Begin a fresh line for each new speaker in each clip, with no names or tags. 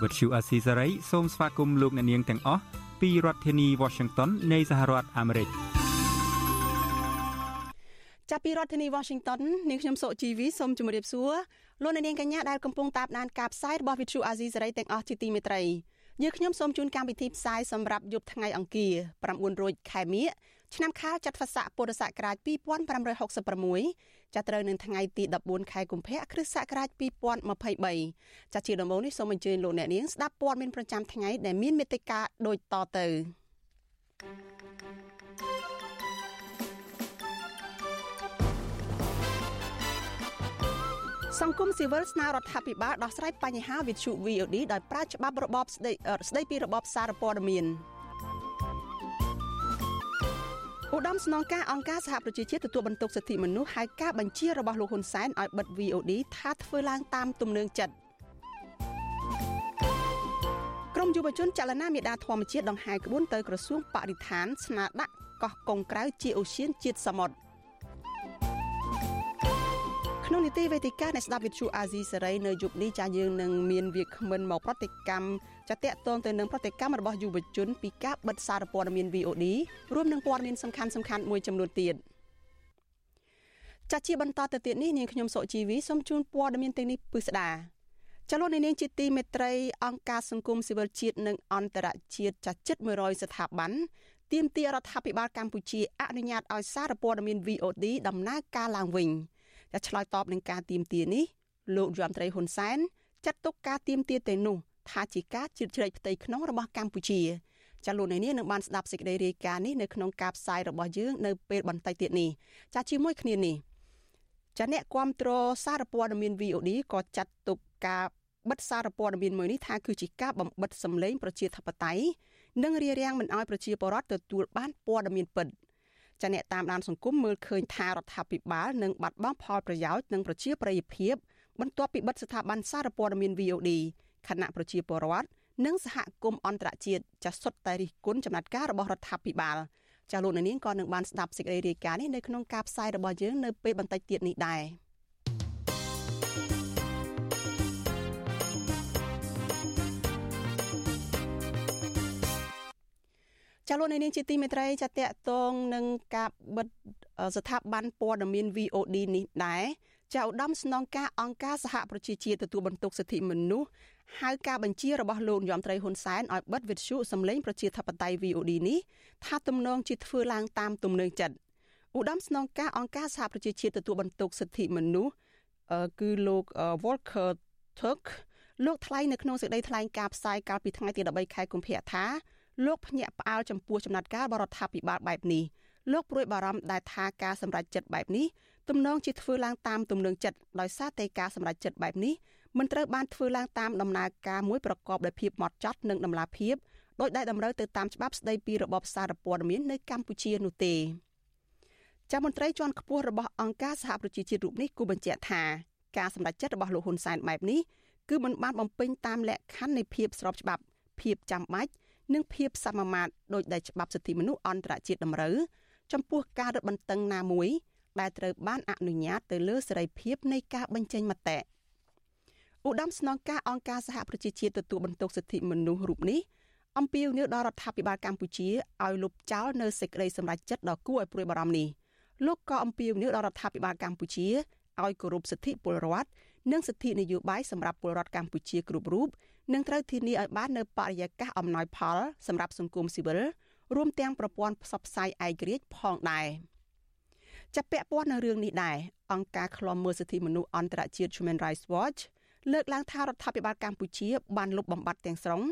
ភាសាខ្មែរ
Vuthu Azizi Serai សូមស្វាគមន៍លោកអ្នកនាងទាំងអស់ពីរដ្ឋធានី Washington នៃសហរដ្ឋអាមេរិក
ចាប់ពីរដ្ឋធានី Washington នាងខ្ញុំសុជីវីសូមជម្រាបសួរលោកអ្នកនាងកញ្ញាដែលកំពុងតាមដានការផ្សាយរបស់ Vuthu Azizi Serai ទាំងអស់ជាទីមេត្រីយើងខ្ញុំសូមជូនកម្មវិធីផ្សាយសម្រាប់យប់ថ្ងៃអង្គារ9រោចខែមិញ ឆ្នាំខាលចត្វាស័កពុរសករាជ2566ចាប់ត្រូវនឹងថ្ងៃទី14ខែកុម្ភៈគ្រិស្តសករាជ2023ចាជាដំបូងនេះសូមអញ្ជើញលោកអ្នកនាងស្ដាប់ព័ត៌មានប្រចាំថ្ងៃដែលមានមេត្តាដូចតទៅសង្គមស៊ីវិលស្នើរដ្ឋាភិបាលដោះស្រាយបញ្ហាវិទ្យុ VOD ដោយប្រើច្បាប់របបស្ដីស្ដីពីរបបសារព័ត៌មាន ឧត្តមស្នងការអង្គការសហប្រជាជាតិទទួលបន្ទុកសិទ្ធិមនុស្សហៅការបញ្ជារបស់លោកហ៊ុនសែនឲ្យបិទ VOD ថាធ្វើឡើងតាមទំនឹងចិត្តក្រមយុវជនចលនាមេដាធម្មជាតិដង្ហែក្បួនទៅក្រសួងបរិស្ថានស្នើដាក់កោះកុងក្រៅជាអូសៀនជាតិសមុទ្រ ក្នុងនីតិវេទិកានៃស្ដាប់វិទ្យុអាស៊ីសេរីនៅយប់នេះចាយើងនឹងមានវាគ្មិនមកប្រតិកម្មចាតកតងទៅនឹងប្រតិកម្មរបស់យុវជនពីការបិទសារព័ត៌មាន VOD រួមនឹងព័ត៌មានសំខាន់សំខាន់មួយចំនួនទៀតចាជាបន្តទៅទៀតនេះនាងខ្ញុំសុជីវីសូមជូនព័ត៌មានទាំងនេះពិស្ដាចលនានាងជាទីមេត្រីអង្គការសង្គមស៊ីវិលជាតិនិងអន្តរជាតិចាជិត100ស្ថាប័នទាមទាររដ្ឋាភិបាលកម្ពុជាអនុញ្ញាតឲ្យសារព័ត៌មាន VOD ដំណើរការឡើងវិញ។ តែឆ្លើយតបនឹងការទៀមទានេះលោកយមត្រីហ៊ុនសែនចាត់ទុកការទៀមទាទាំងនោះថាជាការជ្រៀតជ្រែកផ្ទៃក្នុងរបស់កម្ពុជាចាលោកនាងនឹងបានស្ដាប់សេចក្តីរាយការណ៍នេះនៅក្នុងការផ្សាយរបស់យើងនៅពេលបន្តិចទៀតនេះចាជាមួយគ្នានេះចាអ្នកគ្រប់គ្រងសារព័ត៌មាន VOD ក៏ចាត់ទុកការបិទសារព័ត៌មានមួយនេះថាគឺជាការបំបិតសម្លេងប្រជាធិបតេយ្យនិងរារាំងមិនឲ្យប្រជាពលរដ្ឋទទួលបានព័ត៌មានពិត។ ចាអ្នកតាមដានសង្គមមើលឃើញថារដ្ឋាភិបាលនឹងបាត់បង់ផលប្រយោជន៍និងប្រជាប្រិយភាពបន្ទាប់ពីបិទស្ថាប័នសារព័ត៌មាន VOD ខណៈប្រជាពលរដ្ឋនិងសហគមន៍អន្តរជាតិចាសុទ្ធតែរិះគន់ចំណាត់ការរបស់រដ្ឋាភិបាលចាលោកនាងក៏នឹងបានស្ដាប់សេចក្តីរាយការណ៍នេះនៅក្នុងការផ្សាយរបស់យើងនៅពេលបន្តិចទៀតនេះដែរ។ ចាលោកនាងជាទីមេត្រីចាតកតងនឹងការបិទស្ថាប័នព័ត៌មាន VOD នេះដែរចាឧត្តមស្នងការអង្គការសហប្រជាជាតិទទួលបន្ទុកសិទ្ធិមនុស្សហៅការបញ្ជារបស់លោកនាយរដ្ឋមន្ត្រីហ៊ុនសែនឲ្យបិទវិទ្យុសម្លេងប្រជាធិបតេយ្យ VOD នេះថាទំនងជាធ្វើឡើងតាមទំនឹងចិត្តឧត្តមស្នងការអង្គការសហប្រជាជាតិទទួលបន្ទុកសិទ្ធិមនុស្សគឺលោក Volker Turk លោកថ្លែងនៅក្នុងសេចក្តីថ្លែងការណ៍ផ្សាយកាលពីថ្ងៃទី13ខែកុម្ភៈថា លោកភ្ញាក់ផ្អើលចំពោះចំណាត់ការបរដ្ឋាភិបាលបែបនេះលោកព្រួយបារម្ភដែលថាការសម្រេចចិត្តបែបនេះទំនងជាធ្វើឡើងតាមទំនឹងចិត្តដោយសារតែការសម្រេចចិត្តបែបនេះមិនត្រូវបានធ្វើឡើងតាមដំណើរការមួយប្រកបដោយភាពម៉ត់ចត់និងដំណាភាពដោយដែលតម្រូវទៅតាមច្បាប់ស្តីពីរបបសារព័ត៌មាននៅកម្ពុជានោះទេចាំមន្ត្រីជាន់ខ្ពស់របស់អង្គការសហប្រជាជាតិរូបនេះគូបញ្ជាក់ថាការសម្រេចចិត្តរបស់លោកហ៊ុនសែនបែបនេះគឺមិនបានបំពេញតាមលក្ខខណ្ឌនៃភាពស្របច្បាប់ភាពចាំបាច់ និងភាពសមមាត្រដោយដែលច្បាប់សិទ្ធិមនុស្សអន្តរជាតិតម្រូវចំពោះការរឹតបន្តឹងណាមួយដែលត្រូវបានអនុញ្ញាតទៅលើសេរីភាពនៃការបញ្ចេញមតិឧត្តមស្នងការអង្គការសហប្រជាជាតិទទួលបន្ទុកសិទ្ធិមនុស្សរូបនេះអំពាវនាវដល់រដ្ឋាភិបាលកម្ពុជាឲ្យលុបចោលនៅសេចក្តីសម្រេចចិត្តដ៏គួរឲ្យព្រួយបារម្ភនេះលោកក៏អំពាវនាវដល់រដ្ឋាភិបាលកម្ពុជាឲ្យគោរពសិទ្ធិពលរដ្ឋនិងសិទ្ធិនយោបាយសម្រាប់ពលរដ្ឋកម្ពុជាគ្រប់រូប និងត្រូវធានាឲ្យបាននូវបរិយាកាសអំណោយផល សម្រាប់សង្គមស៊ីវិលរួមទាំងប្រព័ន្ធផ្សព្វផ្សាយឯករាជ្យផងដែរចាប់ពាក់ព័ន្ធនឹងរឿងនេះដែរអង្គការឃ្លាំមើលសិទ្ធិមនុស្សអន្តរជាតិ Human Rights Watch លើកឡើងថារដ្ឋាភិបាលកម្ពុជាបានលុបបំបាត់ទាំងស្រុង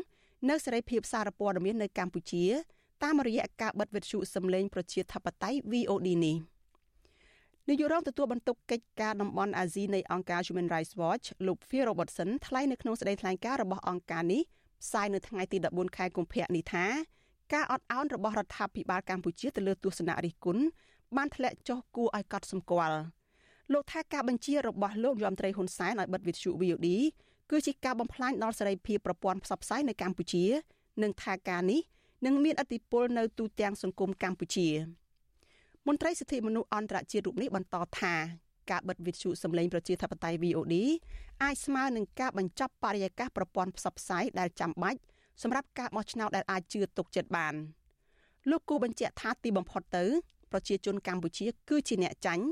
នៅសេរីភាពសារព័ត៌មាននៅកម្ពុជាតាមរយៈការបិទវិទ្យុសំឡេងប្រជាធិបតេយ្យ VOD នេះ។ នាយករងទទួលបន្ទុកកិច្ចការតំបន់អាស៊ីនៃអង្គការ Human Rights Watch លោក Phil Robertson ថ្លែងនៅក្នុងសេចក្តីថ្លែងការណ៍របស់អង្គការនេះផ្សាយនៅថ្ងៃទី14ខែកុម្ភៈនេះថាការអត់ឱនរបស់រដ្ឋាភិបាលកម្ពុជាទៅលើទស្សនៈរិះគន់បានធ្លាក់ចុះគួរឲ្យកត់សម្គាល់លោកថាការបញ្ជារបស់លោកយមត្រីហ៊ុនសែនឲ្យបិទវិទ្យុ VOD គឺជាការបំផ្លាញដល់សេរីភាពប្រព័ន្ធផ្សព្វផ្សាយនៅកម្ពុជា និងថាការនេះនឹងមានអតិពលនៅទូទាំងសង្គមកម្ពុជា មន្ត្រីសិទ្ធិមនុស្សអន្តរជាតិរូបនេះបន្តថាការបិទវិទ្យុសម្លេងប្រជាធិបតេយ្យ VOD អាចស្មើនឹងការបញ្ចប់បរិយាកាសប្រព័ន្ធផ្សព្វផ្សាយដែលចាំបាច់សម្រាប់ការបោះឆ្នោតដែលអាចជឿទុកចិត្តបានលោកគូបញ្ជាក់ថាទីបំផុតទៅប្រជាជនកម្ពុជាគឺជាអ្នកចាញ់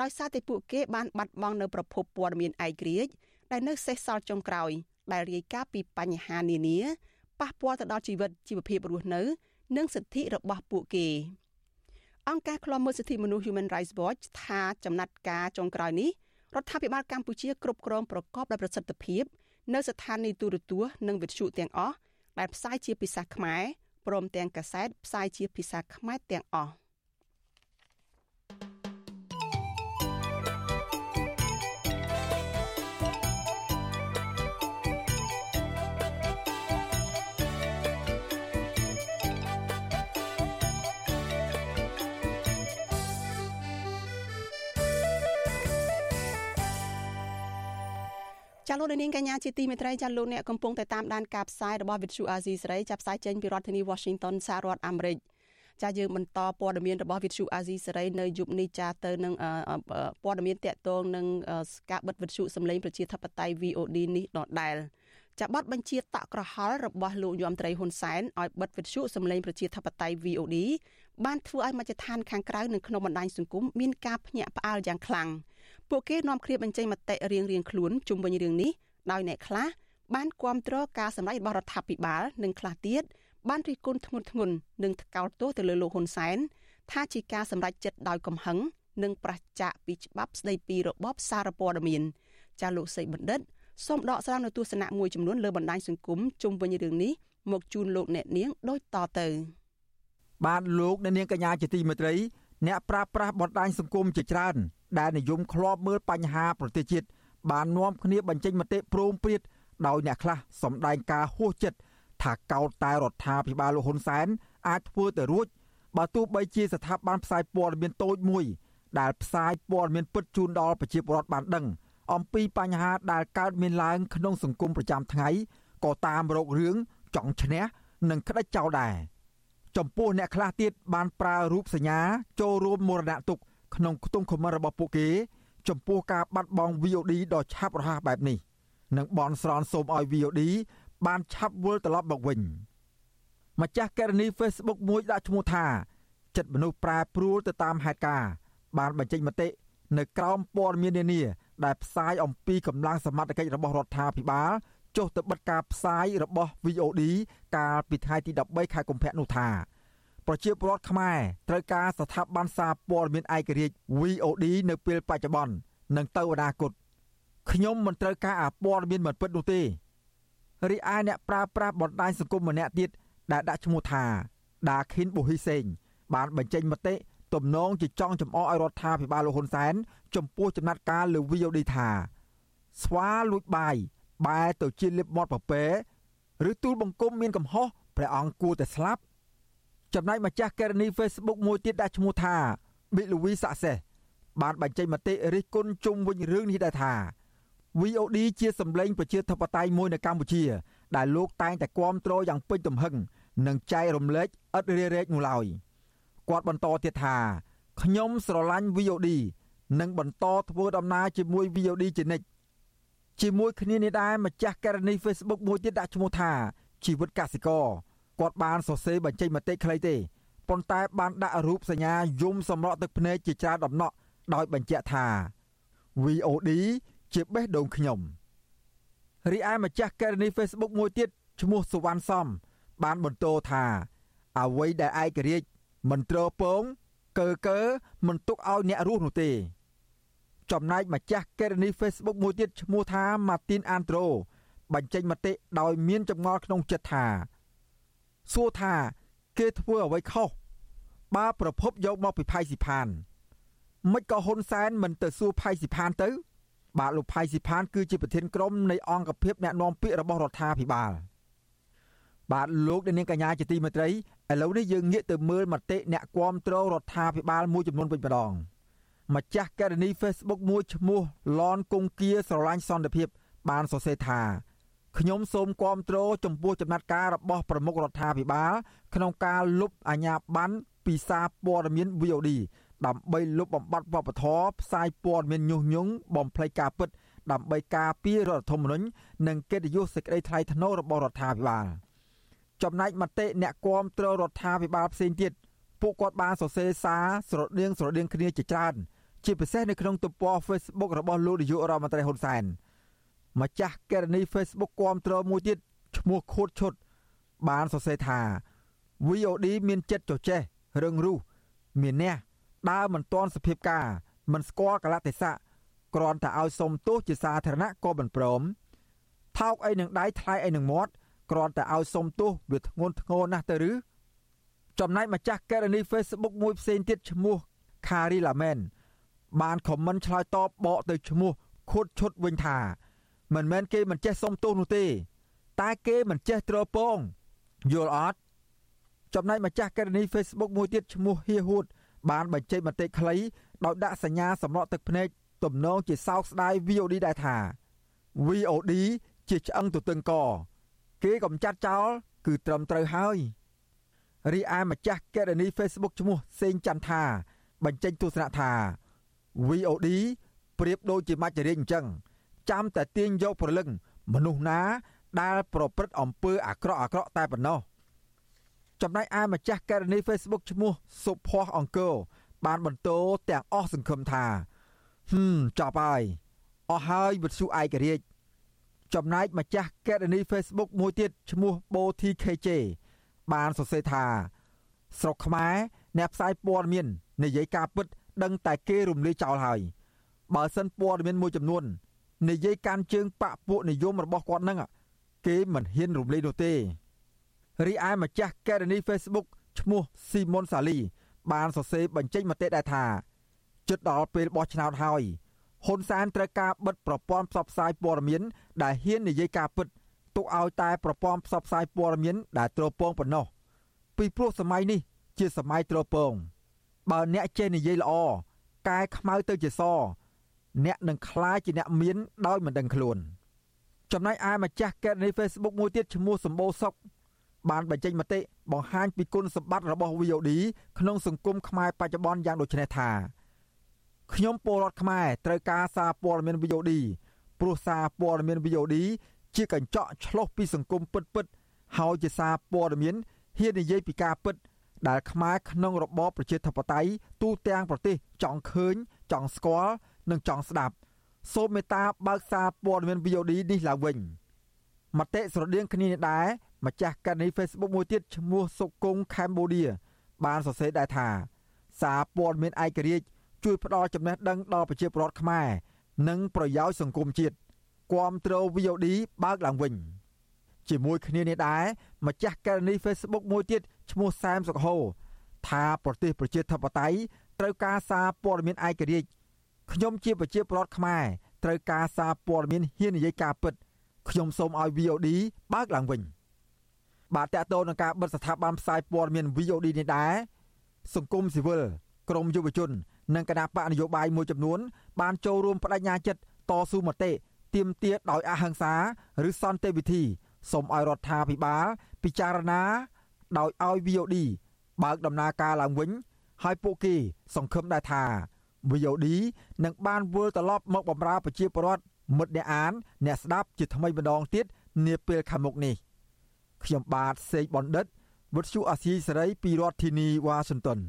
ដោយសារតែពួកគេបានបាត់បង់នៅប្រភពព័ត៌មានឯករាជ្យដែលនៅសេសសល់ចុងក្រោយ ដែលរាយការណ៍ពីបញ្ហានានាប៉ះពាល់ទៅដល់ជីវិតជីវភាពរស់នៅ និងសិទ្ធិរបស់ពួកគេ អង្គការឃ្លាំមើលសិទ្ធិមនុស្ស Human Rights Watch ថាចំណាត់ការចុងក្រោយនេះរដ្ឋាភិបាលកម្ពុជាគ្រប់គ្រងប្រកបដោយប្រសិទ្ធភាព នៅស្ថានីយទូរទស្សន៍និងវិទ្យុទាំងអស់ដែលផ្សាយជាភាសាខ្មែរព្រមទាំងកាសែតផ្សាយជាភាសាខ្មែរទាំងអស់ ចាលោកនាងកញ្ញាជាទីមេត្រីចាលោកអ្នកកំពុងតែតាមដានការផ្សាយរបស់វិទ្យុអាស៊ីសេរីចាប់ផ្សាយចេញពីរដ្ឋធានី Washington សហរដ្ឋអាមេរិកចាយើងបន្តព័ត៌មានរបស់វិទ្យុអាស៊ីសេរីនៅយប់នេះចាទៅនឹងព័ត៌មានតកតងនឹងការបិទវិទ្យុសម្លេងប្រជាធិបតេយ្យ VOD នេះដដែលចាប័ណ្ណបញ្ជាតក់ក្រហល់របស់លោកយមត្រីហ៊ុនសែនឲ្យបិទវិទ្យុសម្លេងប្រជាធិបតេយ្យ VOD បានធ្វើឲ្យមជ្ឈដ្ឋានខាងក្រៅនិងក្នុងបណ្ដាញសង្គមមានការភ្ញាក់ផ្អើលយ៉ាងខ្លាំង ពួកគេនាំគ្នាបញ្ចេញមតិរៀងៗខ្លួនជុំវិញរឿងនេះដោយអ្នកខ្លះបានគាំទ្រការសម្ដែងរបស់រដ្ឋាភិបាលនិងខ្លះទៀតបានរិះគន់ធ្ងន់ធ្ងរនិងថ្កោលទោសទៅលើលោកហ៊ុនសែនថាជាការសម្ដែងចិត្តដោយកំហឹងនិងប្រឆាចពីច្បាប់ស្ដីពីរបបសារព័ត៌មានចាលោកសីបណ្ឌិតសូមដកស្រង់នៅទស្សនៈមួយចំនួនលើបណ្ដាញសង្គមជុំវិញរឿងនេះមកជូនលោកអ្នកនាងដូចតទៅ
បាទលោកអ្នកនាងកញ្ញាជាទីមេត្រីអ្នកប្រាស្រ័យបណ្ដាញសង្គមជាច្រើន ដែលនិយមធ្លាប់មើលបញ្ហាប្រទេសជាតិបាននាំគ្នាបញ្ចេញមតិព្រមព្រៀតដោយអ្នកខ្លះសម្ដែងការហួសចិត្តថាកោតតែរដ្ឋាភិបាលលោកហ៊ុនសែនអាចធ្វើទៅរួចបើទោះបីជាស្ថាប័នផ្សាយព័ត៌មានតូចមួយ ដែលផ្សាយព័ត៌មានពិតជូនដល់ប្រជាពលរដ្ឋបានដឹង អំពីបញ្ហាដែលកើតមានឡើងក្នុងសង្គមប្រចាំថ្ងៃក៏តាមរោគរឿងចង់ឈ្នះនិងក្តិចចោលដែរចំពោះអ្នកខ្លះទៀតបានប្រើរូបសញ្ញាចូលរួមមរណទុក ក្នុងខ្ទង់ខមមិនរបស់ពួកគេ ចំពោះការបាត់បង់ VOD ដ៏ឆាប់រហ័សបែបនេះនិងបនស្រន់សូមឲ្យ VOD បានឆាប់វិលត្រឡប់មកវិញម្ចាស់ករណី Facebook មួយដាក់ឈ្មោះថាចិត្តមនុស្សប្រែប្រួលទៅតាមហេតុការណ៍បានបញ្ចេញមតិនៅក្រោមព័ត៌មាននានា ដែលផ្សាយអំពីកម្លាំងសមត្ថកិច្ចរបស់រដ្ឋាភិបាលចុះទៅបិទការផ្សាយរបស់ VOD កាលពីថ្ងៃទី13ខែកុម្ភៈនោះថា ប្រជាពលរដ្ឋខ្មែរត្រូវការស្ថាប័នសារព័ត៌មានឯករាជ្យ VOD នៅពេលបច្ចុប្បន្ននិងទៅអនាគតខ្ញុំមិនត្រូវការអាព័ត៌មានមិនពិតនោះទេរីឯអ្នកប្រើប្រាស់បណ្ដាញសង្គមម្នាក់ទៀតដែលដាក់ឈ្មោះថាដាខិនប៊ូហ៊ីសេងបានបញ្ចេញមតិទំនងជាចង់ចំអកឲ្យរដ្ឋាភិបាលលោកហ៊ុនសែនចំពោះចំណាត់ការលើ VOD ថាស្វាលួចបាយបែរទៅជាលិបមាត់ប្រពែឬទូលបង្គំមានកំហុសព្រះអង្គគួរតែស្លាប់ ចំណែកម្ចាស់ករណី Facebook មួយទៀតដាក់ឈ្មោះថា Big Louis Success បានបញ្ចេញមតិរិះគន់ជុំវិញរឿងនេះដែរថា VOD ជាសម្លេងប្រជាធិបតេយ្យមួយនៅកម្ពុជា ដែលលោកតែងតែគាំទ្រយ៉ាងពេញទំហឹងនិងចែករំលែកឥតរារែកនោះឡើយគាត់បន្តទៀតថាខ្ញុំស្រឡាញ់ VOD និងបន្តធ្វើដំណើរជាមួយ VOD ជានិច្ចជាមួយគ្នានេះដែរម្ចាស់ករណី Facebook មួយទៀតដាក់ឈ្មោះថាជីវិតកសិករ គាត់បានសរសេរបញ្ចេញមតិខ្លីទេប៉ុន្តែបានដាក់រូបសញ្ញាយំសម្រក់ទឹកភ្នែកជាច្រើនដំណក់ដោយបញ្ជាក់ថា VOD ជាបេះដូងខ្ញុំរីឯម្ចាស់ករណី Facebook មួយទៀតឈ្មោះសុវណ្ណសំ បានបន្តថាអ្វីដែលឯករាជ្យមិនត្រពងកើកើមិនទុកឲ្យអ្នករស់នោះទេ ចំណែកម្ចាស់ករណី Facebook មួយទៀតឈ្មោះថា Martin Andro បញ្ចេញមតិដោយមានចម្ងល់ក្នុងចិត្តថា សួរថាគេធ្វើអ្វីខុសបើប្រភពយកមកពីផៃស៊ីផានមិនក៏ហ៊ុនសែនមិនទៅសួរផៃស៊ីផានទៅ បាទលោកផៃស៊ីផាន គឺជាប្រធានក្រុមនៃអង្គភាពអ្នកណែនាំពាក្យរបស់រដ្ឋាភិបាលបាទលោកនាងកញ្ញាជាទីមេត្រីឥឡូវនេះយើងងាកទៅមើលមតិអ្នកគាំទ្ររដ្ឋាភិបាលមួយចំនួនវិញម្ដងម្ចាស់ករណី Facebook មួយឈ្មោះឡនគង្គាស្រឡាញ់សន្តិភាព បានសរសេរថា ខ្ញុំសូមគាំទ្រចំពោះចំណាត់ការរបស់ប្រមុខរដ្ឋាភិបាលក្នុងការលុបអាញាប័ណ្ណពីសារព័ត៌មាន VOD ដើម្បីលុបបំបាត់វប្បធម៌ផ្សាយព័ត៌មានញុះញង់បំភ្លេចការពិត ដើម្បីការពាររដ្ឋធម្មនុញ្ញនិងកិត្តិយសសេចក្តីថ្លៃថ្នូររបស់រដ្ឋាភិបាលចំណែកមតិអ្នកគាំទ្ររដ្ឋាភិបាលផ្សេងទៀតពួកគាត់បានសរសេរសារស្រដៀងស្រដៀងគ្នាជាច្រើន ជាពិសេសនៅក្នុងទំព័រ Facebook របស់លោកនាយករដ្ឋមន្ត្រីហ៊ុនសែន ម្ចាស់ករណី Facebook គាំទ្រមួយទៀតឈ្មោះខូតឈុត បានសរសេរថា VOD មានចិត្តចចេះរឹងរូសមានអ្នកដើរមិនទាន់សភាពការមិនស្គាល់កលៈទេសៈគ្រាន់តែឲ្យសុំទោសជាសាធារណៈក៏មិនព្រមថោកអីនឹងដៃថ្លៃអីនឹងមាត់គ្រាន់តែឲ្យសុំទោសវាធ្ងន់ធ្ងរណាស់ទៅឬចំណែកម្ចាស់ករណី Facebook មួយផ្សេងទៀតឈ្មោះ Kari Lamen បានខមមិនឆ្លើយតបបកទៅឈ្មោះខួតឈុតវិញថា មិនមែនគេមិនចេះសុំទោសនោះទេ តែគេមិនចេះទ្រពងយល់អត់ចំណែកម្ចាស់ករណី Facebook មួយទៀតឈ្មោះហៀហួត បានបញ្ចេញមតិខ្លីដោយដាក់សញ្ញាសម្រក់ទឹកភ្នែកទំនងជាសោកស្ដាយ VOD ដែរថា VOD ជាឆ្អឹងទទឹងក គេកំចាត់ចោល គឺត្រឹមត្រូវហើយរីឯម្ចាស់កេរនី Facebook ឈ្មោះសេងចន្ទថាបញ្ចេញទស្សនៈថា VOD ប្រៀបដូចជាមាច់រាជអញ្ចឹង ចាំតែទាញយកប្រលឹង មនុស្សណាដែលប្រព្រឹត្តអំពើអាក្រក់អាក្រក់តែប៉ុណ្ណោះចំណែកឯម្ចាស់ករណី Facebook ឈ្មោះសុភ័សអង្គរបានបន្តទាំងអស់សង្ឃឹមថាហឹមចប់ហើយអស់ហើយវិទ្យុឯករាជ្យចំណែកម្ចាស់កេរនី Facebook មួយទៀតឈ្មោះ BoTKJ បានសរសេរថាស្រុកខ្មែរអ្នកផ្សាយព័ត៌មាននិយាយការពិត ដឹងតែគេរំលាយចោលហើយបើសិនព័ត៌មានមួយចំនួន និយាយកាន់ជើងបាក់ពួកនិយមរបស់គាត់នឹងគេមិនហ៊ានរំលាយនោះទេរីឯម្ចាស់កេរនី Facebook ឈ្មោះស៊ីមុនសាលីបានសរសេរបញ្ចេញមតិដែរថាជិតដល់ពេលបោះឆ្នោតហើយហ៊ុនសែនត្រូវការបិទប្រព័ន្ធផ្សព្វផ្សាយព័ត៌មាន ដែលហ៊ាននិយាយការពិតទុកឲ្យតែប្រព័ន្ធផ្សព្វផ្សាយព័ត៌មានដែលទ្រពងប៉ុណ្ណោះពីព្រោះសម័យនេះ ជាសម័យទ្រពងបើអ្នកចេះនិយាយល្អកែខ្មៅទៅជាស អ្នកនឹងក្លាយជាអ្នកមានដោយមិនដឹងខ្លួន ចំណែកឯម្ចាស់កេរនី Facebook មួយទៀតឈ្មោះសម្បូរសុកបានបញ្ចេញមតិបង្ហាញពីគុណសម្បត្តិរបស់ VOD ក្នុងសង្គមខ្មែរបច្ចុប្បន្នយ៉ាងដូចនេះថាខ្ញុំពលរដ្ឋខ្មែរត្រូវការសារព័ត៌មាន VOD ព្រោះសារព័ត៌មាន VOD ជាកញ្ចក់ឆ្លុះពីសង្គមពិតពិតហើយជាសារព័ត៌មានហ៊ាននិយាយពីការពិត ដែលខ្មែរក្នុងរបបប្រជាធិបតេយ្យទូទាំងប្រទេសចង់ឃើញចង់ស្គាល់ និងចង់ស្ដាប់សូមមេត្តាបើកសារព័ត៌មាន VOD នេះឡើងវិញមតិស្រដៀងគ្នានេះដែរម្ចាស់កណនី Facebook មួយទៀតឈ្មោះសុគង្គកម្ពុជាបានសរសេរដែរថាសារព័ត៌មានឯករាជ្យជួយផ្ដល់ចំណេះដឹងដល់ប្រជាពលរដ្ឋខ្មែរនិងប្រយោជន៍សង្គមជាតិគាំទ្រ VOD បើកឡើងវិញជាមួយគ្នានេះដែរម្ចាស់ករណី Facebook មួយទៀតឈ្មោះសែមសុកហូថាប្រទេសប្រជាធិបតេយ្យត្រូវការសារព័ត៌មានឯករាជ្យ ខ្ញុំជាប្រជាពលរដ្ឋខ្មែរត្រូវការសារព័ត៌មានហ៊ាននិយាយការពិតខ្ញុំសូមឲ្យ VOD បើកឡើងវិញបាទតកតទៅនឹងការបិទស្ថាប័នផ្សាយព័ត៌មាន VOD នេះដែរសង្គមស៊ីវិលក្រមយុវជន និងគណៈបកនយោបាយមួយចំនួន បានចូលរួមបដិញ្ញាចិត្តតស៊ូមតិទាមទារដោយអហិង្សាឬសន្តិវិធីសូមឲ្យរដ្ឋាភិបាល ពិចារណាដោយឲ្យ VOD បើកដំណើរការឡើងវិញ ហើយពួកគេសង្ឃឹមដែរថា VOD នឹងបានវិលត្រឡប់មកបម្រើប្រជាពលរដ្ឋមិត្តអ្នកអាន អ្នកស្ដាប់ជាថ្មីម្ដងទៀតនាពេលខាងមុខនេះខ្ញុំបាទសេកបណ្ឌិតវុទ្ធុអាស៊ីសេរីពីរដ្ឋធានីវ៉ាស៊ីនតោន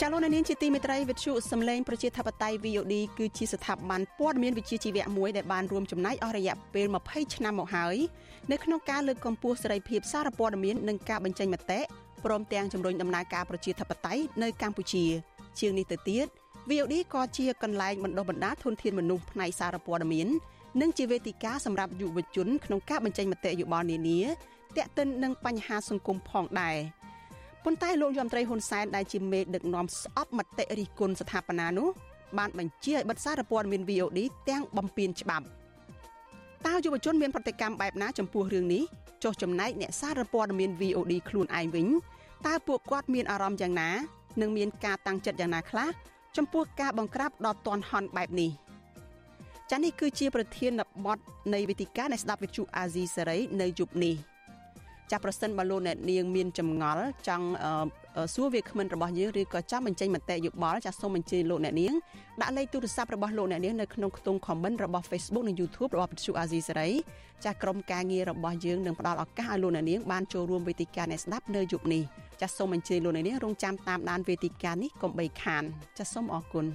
ចាលោកនាងជាទីមេត្រីវិទ្យុសំឡេងប្រជាធិបតេយ្យ VOD គឺជាស្ថាប័នព័ត៌មានវិជ្ជាជីវៈមួយដែលបានរួមចំណែកអស់រយៈពេល20ឆ្នាំមកហើយ នៅក្នុងការលើកកម្ពស់សេរីភាពសារព័ត៌មាននិងការបញ្ចេញមតិព្រមទាំងជំរុញដំណើរការប្រជាធិបតេយ្យនៅកម្ពុជា ជាងនេះទៅទៀត VOD ក៏ជាកន្លែងបណ្ដុះបណ្ដាលធនធានមនុស្សផ្នែកសារព័ត៌មាននិងជាវេទិកាសម្រាប់យុវជនក្នុងការបញ្ចេញមតិយោបល់នានាទាក់ទិននឹងបញ្ហាសង្គមផងដែរប៉ុន្តែលោកយមត្រីហ៊ុនសែនដែលជាមេដឹកនាំស្អប់មតិរិះគន់ស្ថាបនានោះបានបញ្ជាឲ្យបិទសារព័ត៌មាន VOD ទាំងបំពេញច្បាប់ តើយុវជនមានប្រតិកម្មបែបណាចំពោះរឿងនេះចុះចំណែកអ្នកសារព័ត៌មាន VOD ខ្លួនឯងវិញតើពួកគាត់មានអារម្មណ៍យ៉ាងណា និងមានការតាំងចិត្តយ៉ាងណាខ្លះចំពោះការបង្ក្រាបដ៏ទន់ហន់បែបនេះចា៎នេះគឺជាប្រធានបទនៃវេទិកានៃស្ដាប់វិទ្យុអាស៊ីសេរីនៅយប់នេះចាប្រសិនបើលោកអ្នកនាងមានចម្ងល់ចង់ សួរវាគ្មិនរបស់យើងឬក៏ចង់បញ្ចេញមតិយោបល់ចាសូមអញ្ជើញលោកអ្នកនាងដាក់លេខទូរស័ព្ទរបស់លោកអ្នកនាងនៅក្នុងខ្ទង់ comment របស់ Facebook និង YouTube របស់វិទ្យុអាស៊ីសេរីចាក្រុមការងាររបស់យើងនឹងផ្ដល់ឱកាសឲ្យលោកអ្នកនាងបានចូលរួមវេទិកានៃស្ដាប់នៅយប់នេះចាសូមអញ្ជើញលោកអ្នកនាងរងចាំតាមដានវេទិកានេះកុំបីខានចាសូមអរគុណ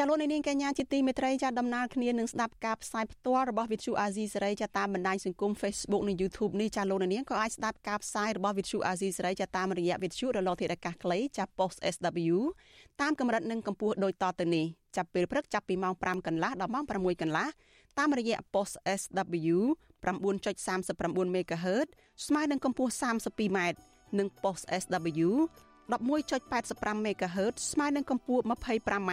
ចាលោកនាងកញ្ញាជាទីមេត្រីចាដំណើរគ្នានឹងស្ដាប់ការផ្សាយផ្ទាល់របស់ Vithu Azizi សេរីចាតាមបណ្ដាញសង្គម Facebook និង YouTube នេះចាលោកនាងក៏អាចស្ដាប់ការផ្សាយរបស់ Vithu Azizi សេរីចាតាមរយៈ Vithu រលកធាតុអាកាសខ្លីចា Post SW តាមកម្រិតនិងកម្ពស់ដូចតទៅនេះចាប់ពេលព្រឹកចាប់ពីម៉ោង5កន្លះដល់ម៉ោង6កន្លះតាមរយៈ Post SW 9.39 MHz ស្មើនឹងកម្ពស់ 32m និង Post SW 11.85 MHz ស្មើនឹងកម្ពស់ 25m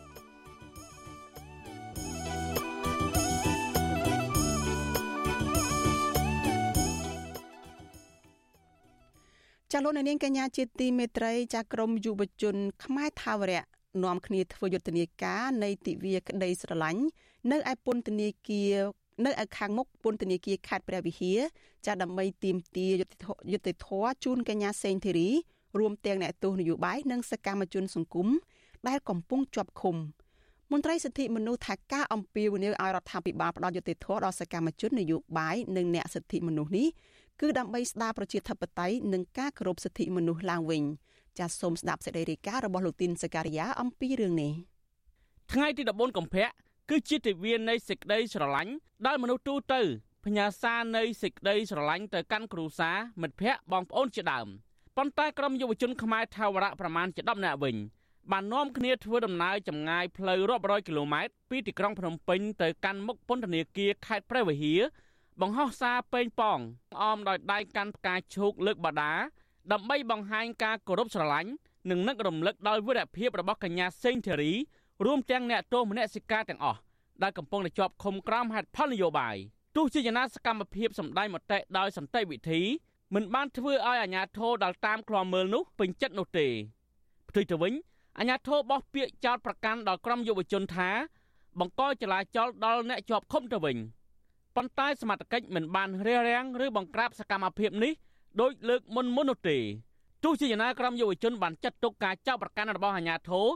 ចាលោកនាងកញ្ញាជាទីមេត្រីចាក្រមយុវជនខ្មែរថាវរៈនាំគ្នាធ្វើយុទ្ធនាការនៃទិវាក្តីស្រឡាញ់នៅឯពន្ធនាគារនៅឯខាងមុខពន្ធនាគារខេត្តព្រះវិហារចាដើម្បីទាមទារយុត្តិធម៌ជូនកញ្ញាសេងធីរីរួមទាំងអ្នកទោសនយោបាយនិងសកម្មជនសង្គមដែលកំពុងជាប់ឃុំមន្ត្រីសិទ្ធិមនុស្សថាការអំពាវនាវឲ្យរដ្ឋាភិបាលផ្ដល់យុត្តិធម៌ដល់សកម្មជននយោបាយនិងអ្នកសិទ្ធិមនុស្សនេះ គឺដើម្បីស្ដារប្រជាធិបតេយ្យនិងការគោរពសិទ្ធិមនុស្សឡើងវិញចាសសូមស្ដាប់សេចក្តីរាយការណ៍របស់លោកទីនសការីយ៉ាអំពីរឿងនេះ
ថ្ងៃទី14កុម្ភៈគឺជាទិវានៃសេចក្តីស្រឡាញ់ដែលមនុស្សទូទៅផ្ញើសារនៃសេចក្តីស្រឡាញ់ទៅកាន់គ្រួសារមិត្តភ័ក្តិបងប្អូនជាដើមប៉ុន្តែក្រុមយុវជនខ្មែរថាវរៈប្រមាណជា10នាក់វិញបាននាំគ្នាធ្វើដំណើរចម្ងាយផ្លូវរាប់រយគីឡូម៉ែត្រពីទីក្រុងភ្នំពេញទៅកាន់មុខពន្ធនាគារខេត្តព្រះវិហារ បង្ហោះសារពេញប៉ងអមដោយដៃកាន់ផ្កាឈូកលើកបដាដើម្បីបង្ហាញការគោរពស្រឡាញ់និងនឹករំលឹកដល់វីរភាពរបស់កញ្ញាសេងធីរីរួមទាំងអ្នកទោសមនសិការទាំងអស់ដែលកំពុងតែជាប់ឃុំក្រោមហេតុផលនយោបាយទោះជាយ៉ាងណាសកម្មភាពសម្ដែងមតិដោយសន្តិវិធីមិនបានធ្វើឲ្យអាជ្ញាធរដល់តាមឃ្លាំមើលនោះពេញចិត្តនោះទេផ្ទុយទៅវិញអាជ្ញាធរបោះពាក្យចោទប្រកាន់ដល់ក្រុមយុវជនថាបង្កចលាចលដល់អ្នកជាប់ឃុំទៅវិញ។ ប៉ុន្តែសមត្ថកិច្ចមិនបានរារាំងឬបង្ក្រាបសកម្មភាពនេះដោយលើកមុនមុននោះទេទោះជាយ៉ាងណាក្រុមយុវជនបានចាត់ទុកការចាប់ប្រកាន់របស់អាជ្ញាធរ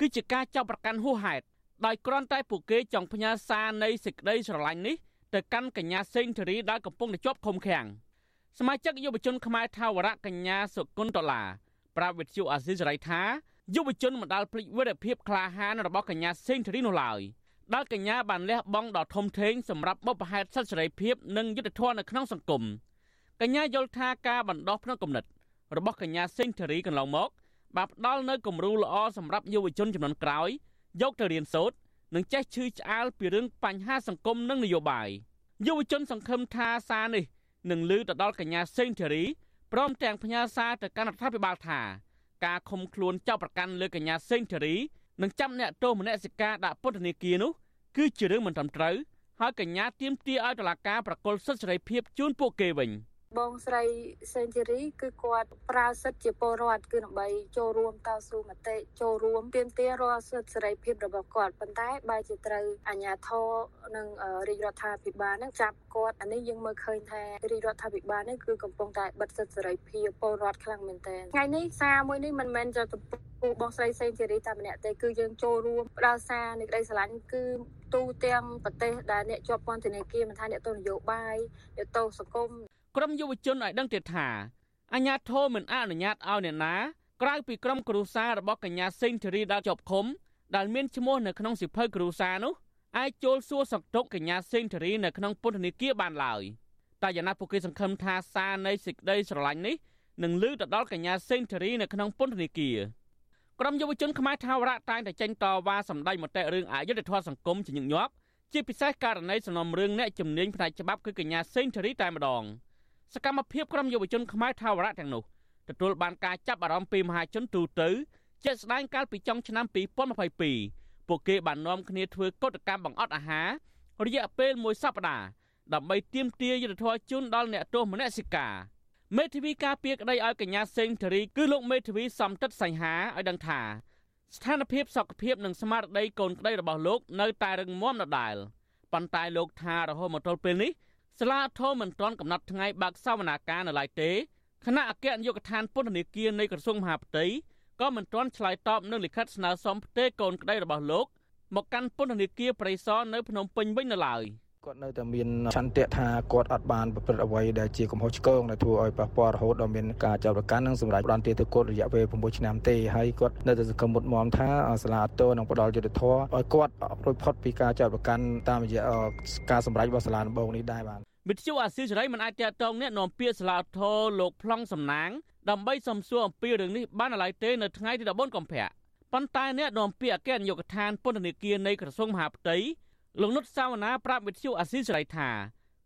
គឺជាការចាប់ប្រកាន់ហួសហេតុដោយគ្រាន់តែពួកគេចង់ផ្ញើសារនៃសេចក្តីស្រឡាញ់នេះទៅកាន់កញ្ញាសេងធារីដែលកំពុងតែជាប់ឃុំឃាំងសមាជិកយុវជនខ្មែរថាវរៈកញ្ញាសុគន្ធតឡាប្រាប់វិទ្យុអាស៊ីសេរីថាយុវជនមិនដាល់ភ្លេចវីរភាពក្លាហានរបស់កញ្ញាសេងធារីនោះឡើយ។ ដែលកញ្ញាបានលះបង់ដ៏ធំធេងសម្រាប់បុព្វហេតុសិទ្ធិសេរីភាពនិងយុត្តិធម៌នៅក្នុងសង្គមកញ្ញាយល់ថាការបណ្ដោះផ្នត់គំនិត របស់កញ្ញាសេងធារីកន្លងមកបានផ្ដល់នូវគំរូល្អសម្រាប់យុវជនចំនួនក្រោយយកទៅរៀនសូត្រនិងចេះឈឺឆ្អាលពីរឿងបញ្ហាសង្គមនិងនយោបាយយុវជនសង្ឃឹមថាសារនេះនឹងលើទៅដល់កញ្ញាសេងធារីព្រមទាំងផ្ញើសារទៅកាន់រដ្ឋាភិបាលថាការឃុំខ្លួនចោទប្រកាន់លើកញ្ញាសេងធារី និងចាប់អ្នកទោសមនសិការដាក់ពន្ធនាគារនោះគឺជារឿងមិនត្រឹមត្រូវហើយកញ្ញាទាមទារឲ្យតុលាការប្រកល់សិទ្ធិសេរីភាពជូនពួកគេវិញ។
បងស្រីសេនជូរីគឺគាត់ប្រើសិទ្ធិជាពលរដ្ឋគឺដើម្បីចូលរួមតស៊ូមតិចូលរួមទាមទាររាល់សិទ្ធិសេរីភាពរបស់គាត់ប៉ុន្តែបែរជាត្រូវអាជ្ញាធរនិងរាជរដ្ឋាភិបាលនឹងចាប់គាត់អានេះយើងមើលឃើញថារាជរដ្ឋាភិបាលនេះគឺកំពុងតែបិទសិទ្ធិសេរីភាពពលរដ្ឋខ្លាំងមែនទែនថ្ងៃនេះសារមួយនេះមិនមែនจะពូបងស្រីសេងជេរីតែម្នាក់ទេគឺយើងចូលរួមផ្ដល់សារនៃក្តីស្រឡាញ់គឺទូទាំងប្រទេសដែលអ្នកជាប់ពន្ធនាគារមិនថាអ្នកទស្សនយោបាយអ្នកទស្សនសង្គម
ក្រុមយុវជនឲ្យដឹងទៀតថាអាញាធមមិនអនុញ្ញាតឲ្យអ្នកណាក្រៅពីក្រុមគ្រួសាររបស់កញ្ញាសេងធីរីដែលជាប់ឃុំដែលមានឈ្មោះនៅក្នុងសិភៅគ្រួសារនោះអាចចូលសួរសុខទុក្ខកញ្ញាសេងធារីនៅក្នុងពន្ធនាគារបានឡើយតែយ៉ាងណាពួកគេសង្ឃឹមថាសារនៃសេចក្តីស្រឡាញ់នេះនឹងលើកទៅដល់កញ្ញាសេងធារីនៅក្នុងពន្ធនាគារក្រុមយុវជនខ្មែរថាវរៈតែងតែចេញតវ៉ាសម្ដែងមតិរឿងអយុត្តិធម៌សង្គមជាញឹកញាប់ជាពិសេសករណីសំណុំរឿងអ្នកជំនាញផ្នែកច្បាប់គឺកញ្ញាសេងធារីតែម្ដង សកម្មភាពក្រុមយុវជនខ្មែរថាវរៈទាំងនោះទទួលបានការចាប់អារម្មណ៍ពីមហាជនទូទៅជាក់ស្ដែងកាលពីចុងឆ្នាំ2022ពួកគេបាននាំគ្នាធ្វើកុតកម្មបង្អត់អាហាររយៈពេលមួយសប្តាហ៍ដើម្បីទាមទារយុត្តិធម៌ជូនដល់អ្នកទោសមនសិការមេធាវីការពារក្តីឲ្យកញ្ញាសេងធារីគឺលោកមេធាវីសំតិតសង្ហាឲ្យដឹងថាស្ថានភាពសុខភាពនិងស្មារតីកូនក្តីរបស់លោកនៅតែរឹងមាំដដែលប៉ុន្តែលោកថារហូតមកទល់ពេលនេះ សាលាធមមិនទាន់កំណត់ថ្ងៃបើកសវនាការនៅឡើយទេគណៈអគ្គនាយកដ្ឋានពន្ធនាគារនៃក្រសួងមហាផ្ទៃក៏មិនទាន់ឆ្លើយតបនឹងលិខិតស្នើសុំផ្ទេរកូនក្តីរបស់លោកមកកាន់ពន្ធនាគារព្រៃសរនៅភ្នំពេញវិញនៅឡើយ។
គាត់នៅតែមានឆន្ទៈថាគាត់អត់បានប្រព្រឹត្តអ្វីដែលជាកំហុសឆ្គងដែលធ្វើឲ្យប៉ះពាល់រហូតដល់មានការចាប់ប្រកាន់និងសម្រាប់ផ្ដន្ទាទោសរយៈពេល6ឆ្នាំទេហើយគាត់នៅតែសង្ឃឹមមុតមមថាសាលាអតោនឹងផ្ដល់យុត្តិធម៌ឲ្យគាត់រួចផុតពីការចាប់ប្រកាន់តាមរយៈការសម្រេចរបស់សាលាដំបងនេះដែរបាទ
មិទ្យុអាស៊ីសេរីមិនអាចតតងអ្នកនាំពាក្យសាលាធរលោកប្លង់សំណាងដើម្បីសំសួរអំពីរឿងនេះបានឡើយទេនៅថ្ងៃទី14កុម្ភៈប៉ុន្តែអ្នកនាំពាក្យអគ្គនាយកដ្ឋានពន្ធនាគារនៃក្រសួងមហាផ្ទៃ លោកនុតសាវណ្ណាប្រាប់វិទ្យុអាស៊ីសេរីថា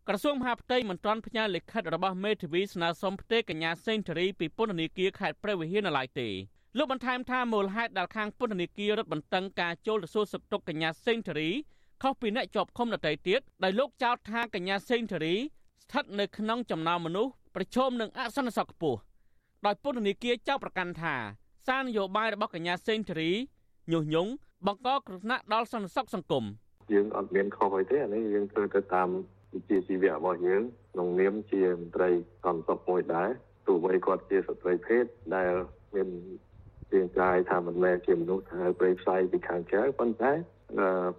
ក្រសួងមហាផ្ទៃមិនទាន់ផ្ញើលិខិតរបស់មេធាវីស្នើសុំផ្ទេរកញ្ញាសេងធារីពីពន្ធនាគារខេត្តព្រះវិហារនៅឡើយទេលោកបន្ថែមថាមូលហេតុដែលខាងពន្ធនាគាររឹតបន្តឹងការចូលទៅសួរសុខទុក្ខកញ្ញាសេងធារីខុសពីអ្នកជាប់ឃុំដទៃទៀតដោយលោកចោទថាកញ្ញាសេងធារីស្ថិតនៅក្នុងចំណោមមនុស្សប្រឈមនឹងអសន្តិសុខខ្ពស់ដោយពន្ធនាគារចោទប្រកាន់ថាសារនយោបាយរបស់កញ្ញាសេងធារីញុះញង់បង្កគ្រោះថ្នាក់ដល់សន្តិសុខសង្គម។
យើងអត់មានខុសអីទេអានេះយើងធ្វើទៅតាមវិជ្ជាជីវៈរបស់យើងក្នុងនាមជាមន្ត្រីសន្តិសុខមួយដែរទោះបីគាត់ជាស្ត្រីភេទដែលមានជាកាយថាមិនមែនជាមនុស្សថាព្រៃផ្សៃពីខាងក្រៅប៉ុន្តែ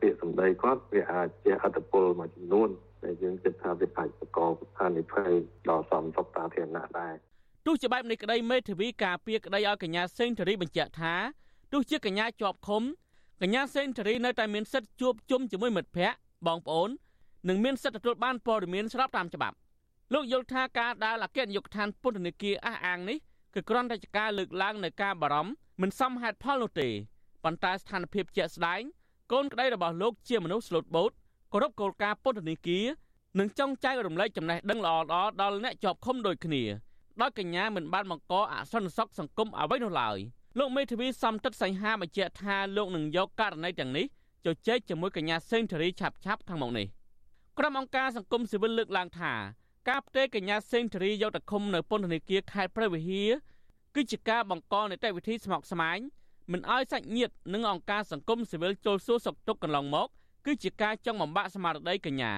ពាក្យសម្ដីគាត់វាអាចជាអត្តពលមួយចំនួនដែលយើងគិតថាវាអាចបង្កស្ថានភាពដល់សំសុខសាធារណៈដែរ
ទោះជាបែបនេះក្តីមេធាវីការពារក្តីឲ្យកញ្ញាសេងធារីបញ្ជាក់ថាទោះជាកញ្ញាជាប់ឃុំ កញ្ញាសេនធរីនៅតែមានសិទ្ធិជួបជុំជាមួយមិត្តភ័ក្តិបងប្អូននិងមានសិទ្ធិទទួលបានព័ត៌មានស្របតាមច្បាប់លោកយល់ថាការដែលអគ្គនាយកដ្ឋានពន្ធនាគារអះអាងនេះគឺគ្រាន់តែជាការលើកឡើងនៅការបារម្ភមិនសមហេតុផលនោះទេប៉ុន្តែស្ថានភាពជាក់ស្ដែងកូនក្តីរបស់លោកជាមនុស្សស្លូតបូតគោរពគោលការណ៍ពន្ធនាគារនិងចង់ចែករំលែកចំណេះដឹងល្អៗដល់អ្នកជាប់ឃុំដូចគ្នាដោយកញ្ញាមិនបានបង្កអសន្តិសុខសង្គមអ្វីនោះឡើយ។ លោកមេធាវីសំតិតសង្ហាបញ្ជាក់ថាលោកនឹងយកករណីទាំងនេះជជែកជាមួយកញ្ញាសេងធារីឆាប់ឆាប់ខាងមុខនេះក្រុមអង្គការសង្គមស៊ីវិលលើកឡើងថាការផ្ទេរកញ្ញាសេងធារីយកទៅឃុំនៅពន្ធនាគារខេត្តព្រះវិហារគឺជាការបង្កនីតិវិធីស្មុគស្មាញមិនឲ្យសាច់ញាតិនិងអង្គការសង្គមស៊ីវិលចូលសួរសុខទុក្ខកន្លងមកគឺជាការចង់បំបាក់ស្មារតីកញ្ញា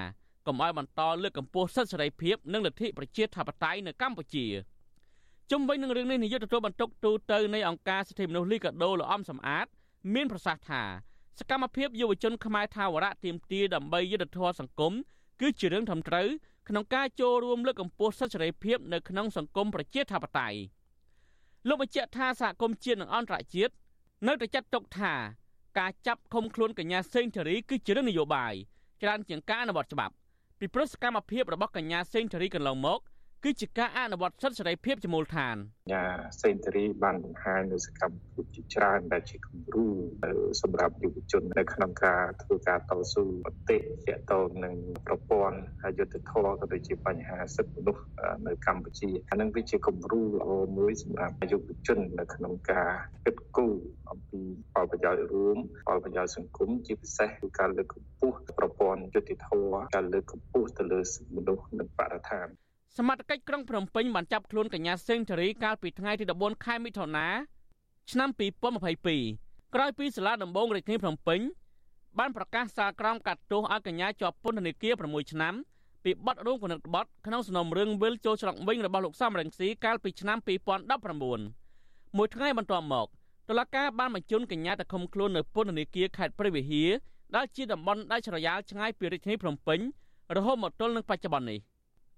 កុំឲ្យបន្តលើកកម្ពស់សិទ្ធិសេរីភាពនិងលទ្ធិប្រជាធិបតេយ្យនៅកម្ពុជា។ ជុំវិញនឹងរឿងនេះនាយកទទួលបន្ទុកទូតនៃអង្គការសិទ្ធិមនុស្សលីកាដូលោកអំសំអាត មានប្រសាសន៍ថាសកម្មភាពយុវជនខ្មែរថាវរៈទៀមទាដើម្បីយុទ្ធធម៌សង្គមគឺជារឿងធំត្រូវក្នុងការចូលរួមលើកកម្ពស់សិទ្ធិសេរីភាពនៅក្នុងសង្គមប្រជាធិបតេយ្យលោកបញ្ជាក់ថាសហគមន៍ជាតិនិងអន្តរជាតិនៅតែចាត់ទុកថាការចាប់ឃុំខ្លួនកញ្ញាសេងធារីគឺជារឿងនយោបាយច្រើនជាងការអនុវត្តច្បាប់ពីព្រោះសកម្មភាពរបស់កញ្ញាសេងធារីកន្លងមក គឺជាការអនុវត្តសិទ្ធិសេរីភាពជាមូលដ្ឋាន
ញាសេនតរីបានបង្ហាញនៅសកម្មភាពជាច្រើនដែលជាគំរូសម្រាប់យុវជននៅក្នុងការធ្វើការតស៊ូមតិទាក់ទងនឹងប្រព័ន្ធយុត្តិធម៌ក៏ដូចជាបញ្ហាសិទ្ធិមនុស្សនៅកម្ពុជាអានឹងវាជាគំរូល្អមួយសម្រាប់យុវជននៅក្នុងការគិតគូរអំពីផលប្រយោជន៍រួមផលប្រយោជន៍សង្គមជាពិសេសគឺការលើកកម្ពស់ប្រព័ន្ធយុត្តិធម៌ការលើកកម្ពស់ទៅលើមនុស្សនិងបរិស្ថាន
សមត្ថកិច្ចក្រុងភ្នំពេញបានចាប់ខ្លួនកញ្ញាសេងធារីកាលពីថ្ងៃទី14ខែមិថុនាឆ្នាំ2022ក្រោយពីសាលាដំបងរាជធានីភ្នំពេញបានប្រកាសសាលក្រមកាត់ទោសឲ្យកញ្ញាជាប់ពន្ធនាគារ6ឆ្នាំពីបទរួមគណិតក្បត់ក្នុងសំណុំរឿងវិលចូលច្រកវិញរបស់លោកសំរងស៊ីកាលពីឆ្នាំ2019មួយថ្ងៃបន្ទាប់មកតុលាការបានបញ្ជូនកញ្ញាទៅឃុំខ្លួននៅពន្ធនាគារខេត្តព្រះវិហារដែលជាតំបន់ដាច់ស្រយាលឆ្ងាយពីរាជធានីភ្នំពេញរហូតមកទល់នឹងបច្ចុប្បន្ននេះ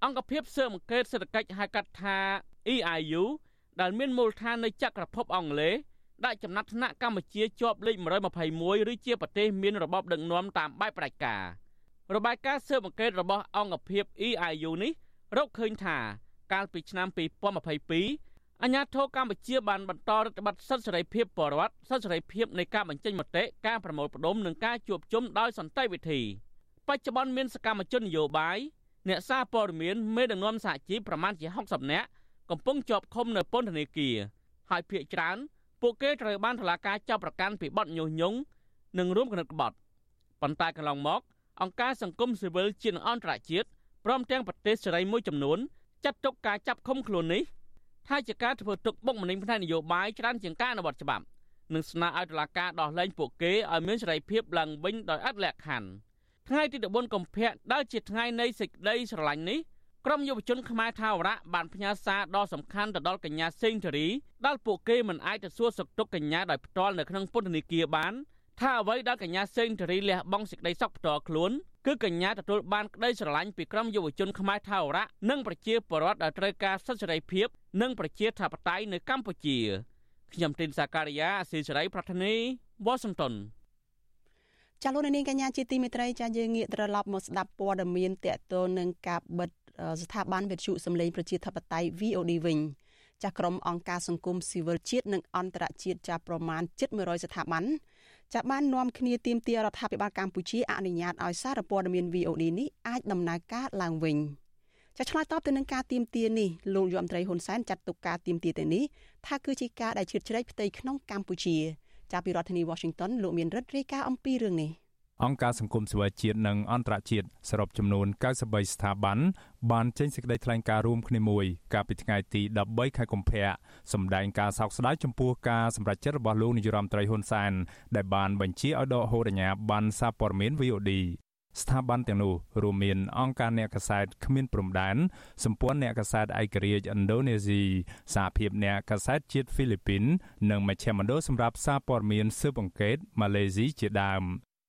អង្គភាពស៊ើបអង្កេតសេដ្ឋកិច្ចហៅកាត់ថា EIU ដែលមានមូលដ្ឋាននៅចក្រភពអង់គ្លេសដាក់ចំណាត់ថ្នាក់កម្ពុជាជាប់លេខ121ឬជាប្រទេសមានរបបដឹកនាំតាមបែបផ្ដាច់ការរបាយការណ៍ស៊ើបអង្កេតរបស់អង្គភាព EIU នេះរកឃើញថាកាលពីឆ្នាំ2022អាញាធរកម្ពុជាបានបន្តរដ្ឋបတ်សិទ្ធិសេរីភាពបរិវត្តសិទ្ធិសេរីភាពនៃការបញ្ចេញមតិការប្រមូលផ្ដុំនិងការជួបជុំដោយសន្តិវិធីបច្ចុប្បន្នមានសកម្មជននយោបាយ អ្នកសារព័ត៌មានមេដឹកនាំសហជីពប្រមាណជា60នាក់កំពុងជាប់ឃុំនៅពន្ធនាគារហើយភ ieck ច្រើនពួកគេត្រូវបានតុលាការចាប់ប្រកាន់ពីបទញុះញង់និងរួមគំនិតក្បត់ប៉ុន្តែកន្លងមកអង្គការសង្គមស៊ីវិលជាតិអន្តរជាតិព្រមទាំងប្រទេសសេរីមួយចំនួនចាត់ទុកការចាប់ឃុំខ្លួននេះថាជាការធ្វើទុកបុកម្នេញផ្នែកនយោបាយច្រើនជាងការអនុវត្តច្បាប់និងស្នើឲ្យតុលាការដោះលែងពួកគេឲ្យមានសេរីភាពឡើងវិញដោយឥតលក្ខខណ្ឌ ថ្ងៃទី14កុម្ភៈដែលជាថ្ងៃនៃសេចក្តីស្រឡាញ់នេះក្រុមយុវជនខ្មែរថាវរៈបានផ្ញើសារដ៏សំខាន់ទៅដល់កញ្ញាសេងធារីដែលពួកគេមិនអាចទៅសួរសុខទុក្ខកញ្ញាដោយផ្ទាល់នៅក្នុងពន្ធនាគារបានថាអ្វីដែលកញ្ញាសេងធារីលះបង់សេចក្តីសុខផ្ទាល់ខ្លួនគឺកញ្ញាទទួលបានក្តីស្រឡាញ់ពីក្រុមយុវជនខ្មែរថាវរៈនិងប្រជាពលរដ្ឋដែលត្រូវការសិទ្ធិសេរីភាពនិងប្រជាធិបតេយ្យនៅកម្ពុជាខ្ញុំទីនសាការីយ៉ាអស៊ីសេរីប្រធានីវ៉ាស៊ីនតោន
ចាលោកនាងកញ្ញាជាទីមេត្រីចាយើងងាកត្រឡប់មកស្ដាប់ព័ត៌មានតកតលនឹងការបិទស្ថាប័នវិទ្យុសម្លេងប្រជាធិបតេយ្យ VOD វិញចាស់ក្រុមអង្គការសង្គមស៊ីវិលជាតិនិងអន្តរជាតិចាស់ប្រមាណ700ស្ថាប័នចាបាននាំគ្នាទាមទាររដ្ឋាភិបាលកម្ពុជាអនុញ្ញាតឲ្យសារព័ត៌មាន VOD នេះអាចដំណើរការឡើងវិញចាឆ្លើយតបទៅនឹងការទៀមទានេះលោកយមត្រីហ៊ុនសែនចាត់ទុកការទៀមទាទៅនេះថាគឺជាការដែលជ្រៀតជ្រែកផ្ទៃក្នុងកម្ពុជា ចាប់ពីរដ្ឋធានី Washington លោកមានរិទ្ធរាយការណ៍អំពីរឿងនេះ
អង្គការសង្គមស៊ីវិលជាតិនិងអន្តរជាតិសរុបចំនួន93ស្ថាប័នបានចេញសេចក្តីថ្លែងការណ៍រួមគ្នាមួយកាលពីថ្ងៃទី13ខែកុម្ភៈសម្ដែងការសោកស្ដាយចំពោះការសម្រេចចិត្តរបស់លោកនាយរដ្ឋមន្ត្រីហ៊ុនសែនដែលបានបញ្ជាឲ្យដកហូតអាជ្ញាប័ណ្ណសារព័ត៌មាន VOD ស្ថាប័នទាំងនោះរួមមានអង្គការអ្នកកសែតគ្មានព្រំដែនសម្ព័ន្ធអ្នកកសែតឯករាជ្យឥណ្ឌូនេស៊ីសហភាពអ្នកកសែតជាតិហ្វីលីពីន និងមជ្ឈមណ្ឌលសម្រាប់សារព័ត៌មានស៊ើបអង្កេតម៉ាឡេស៊ីជាដើម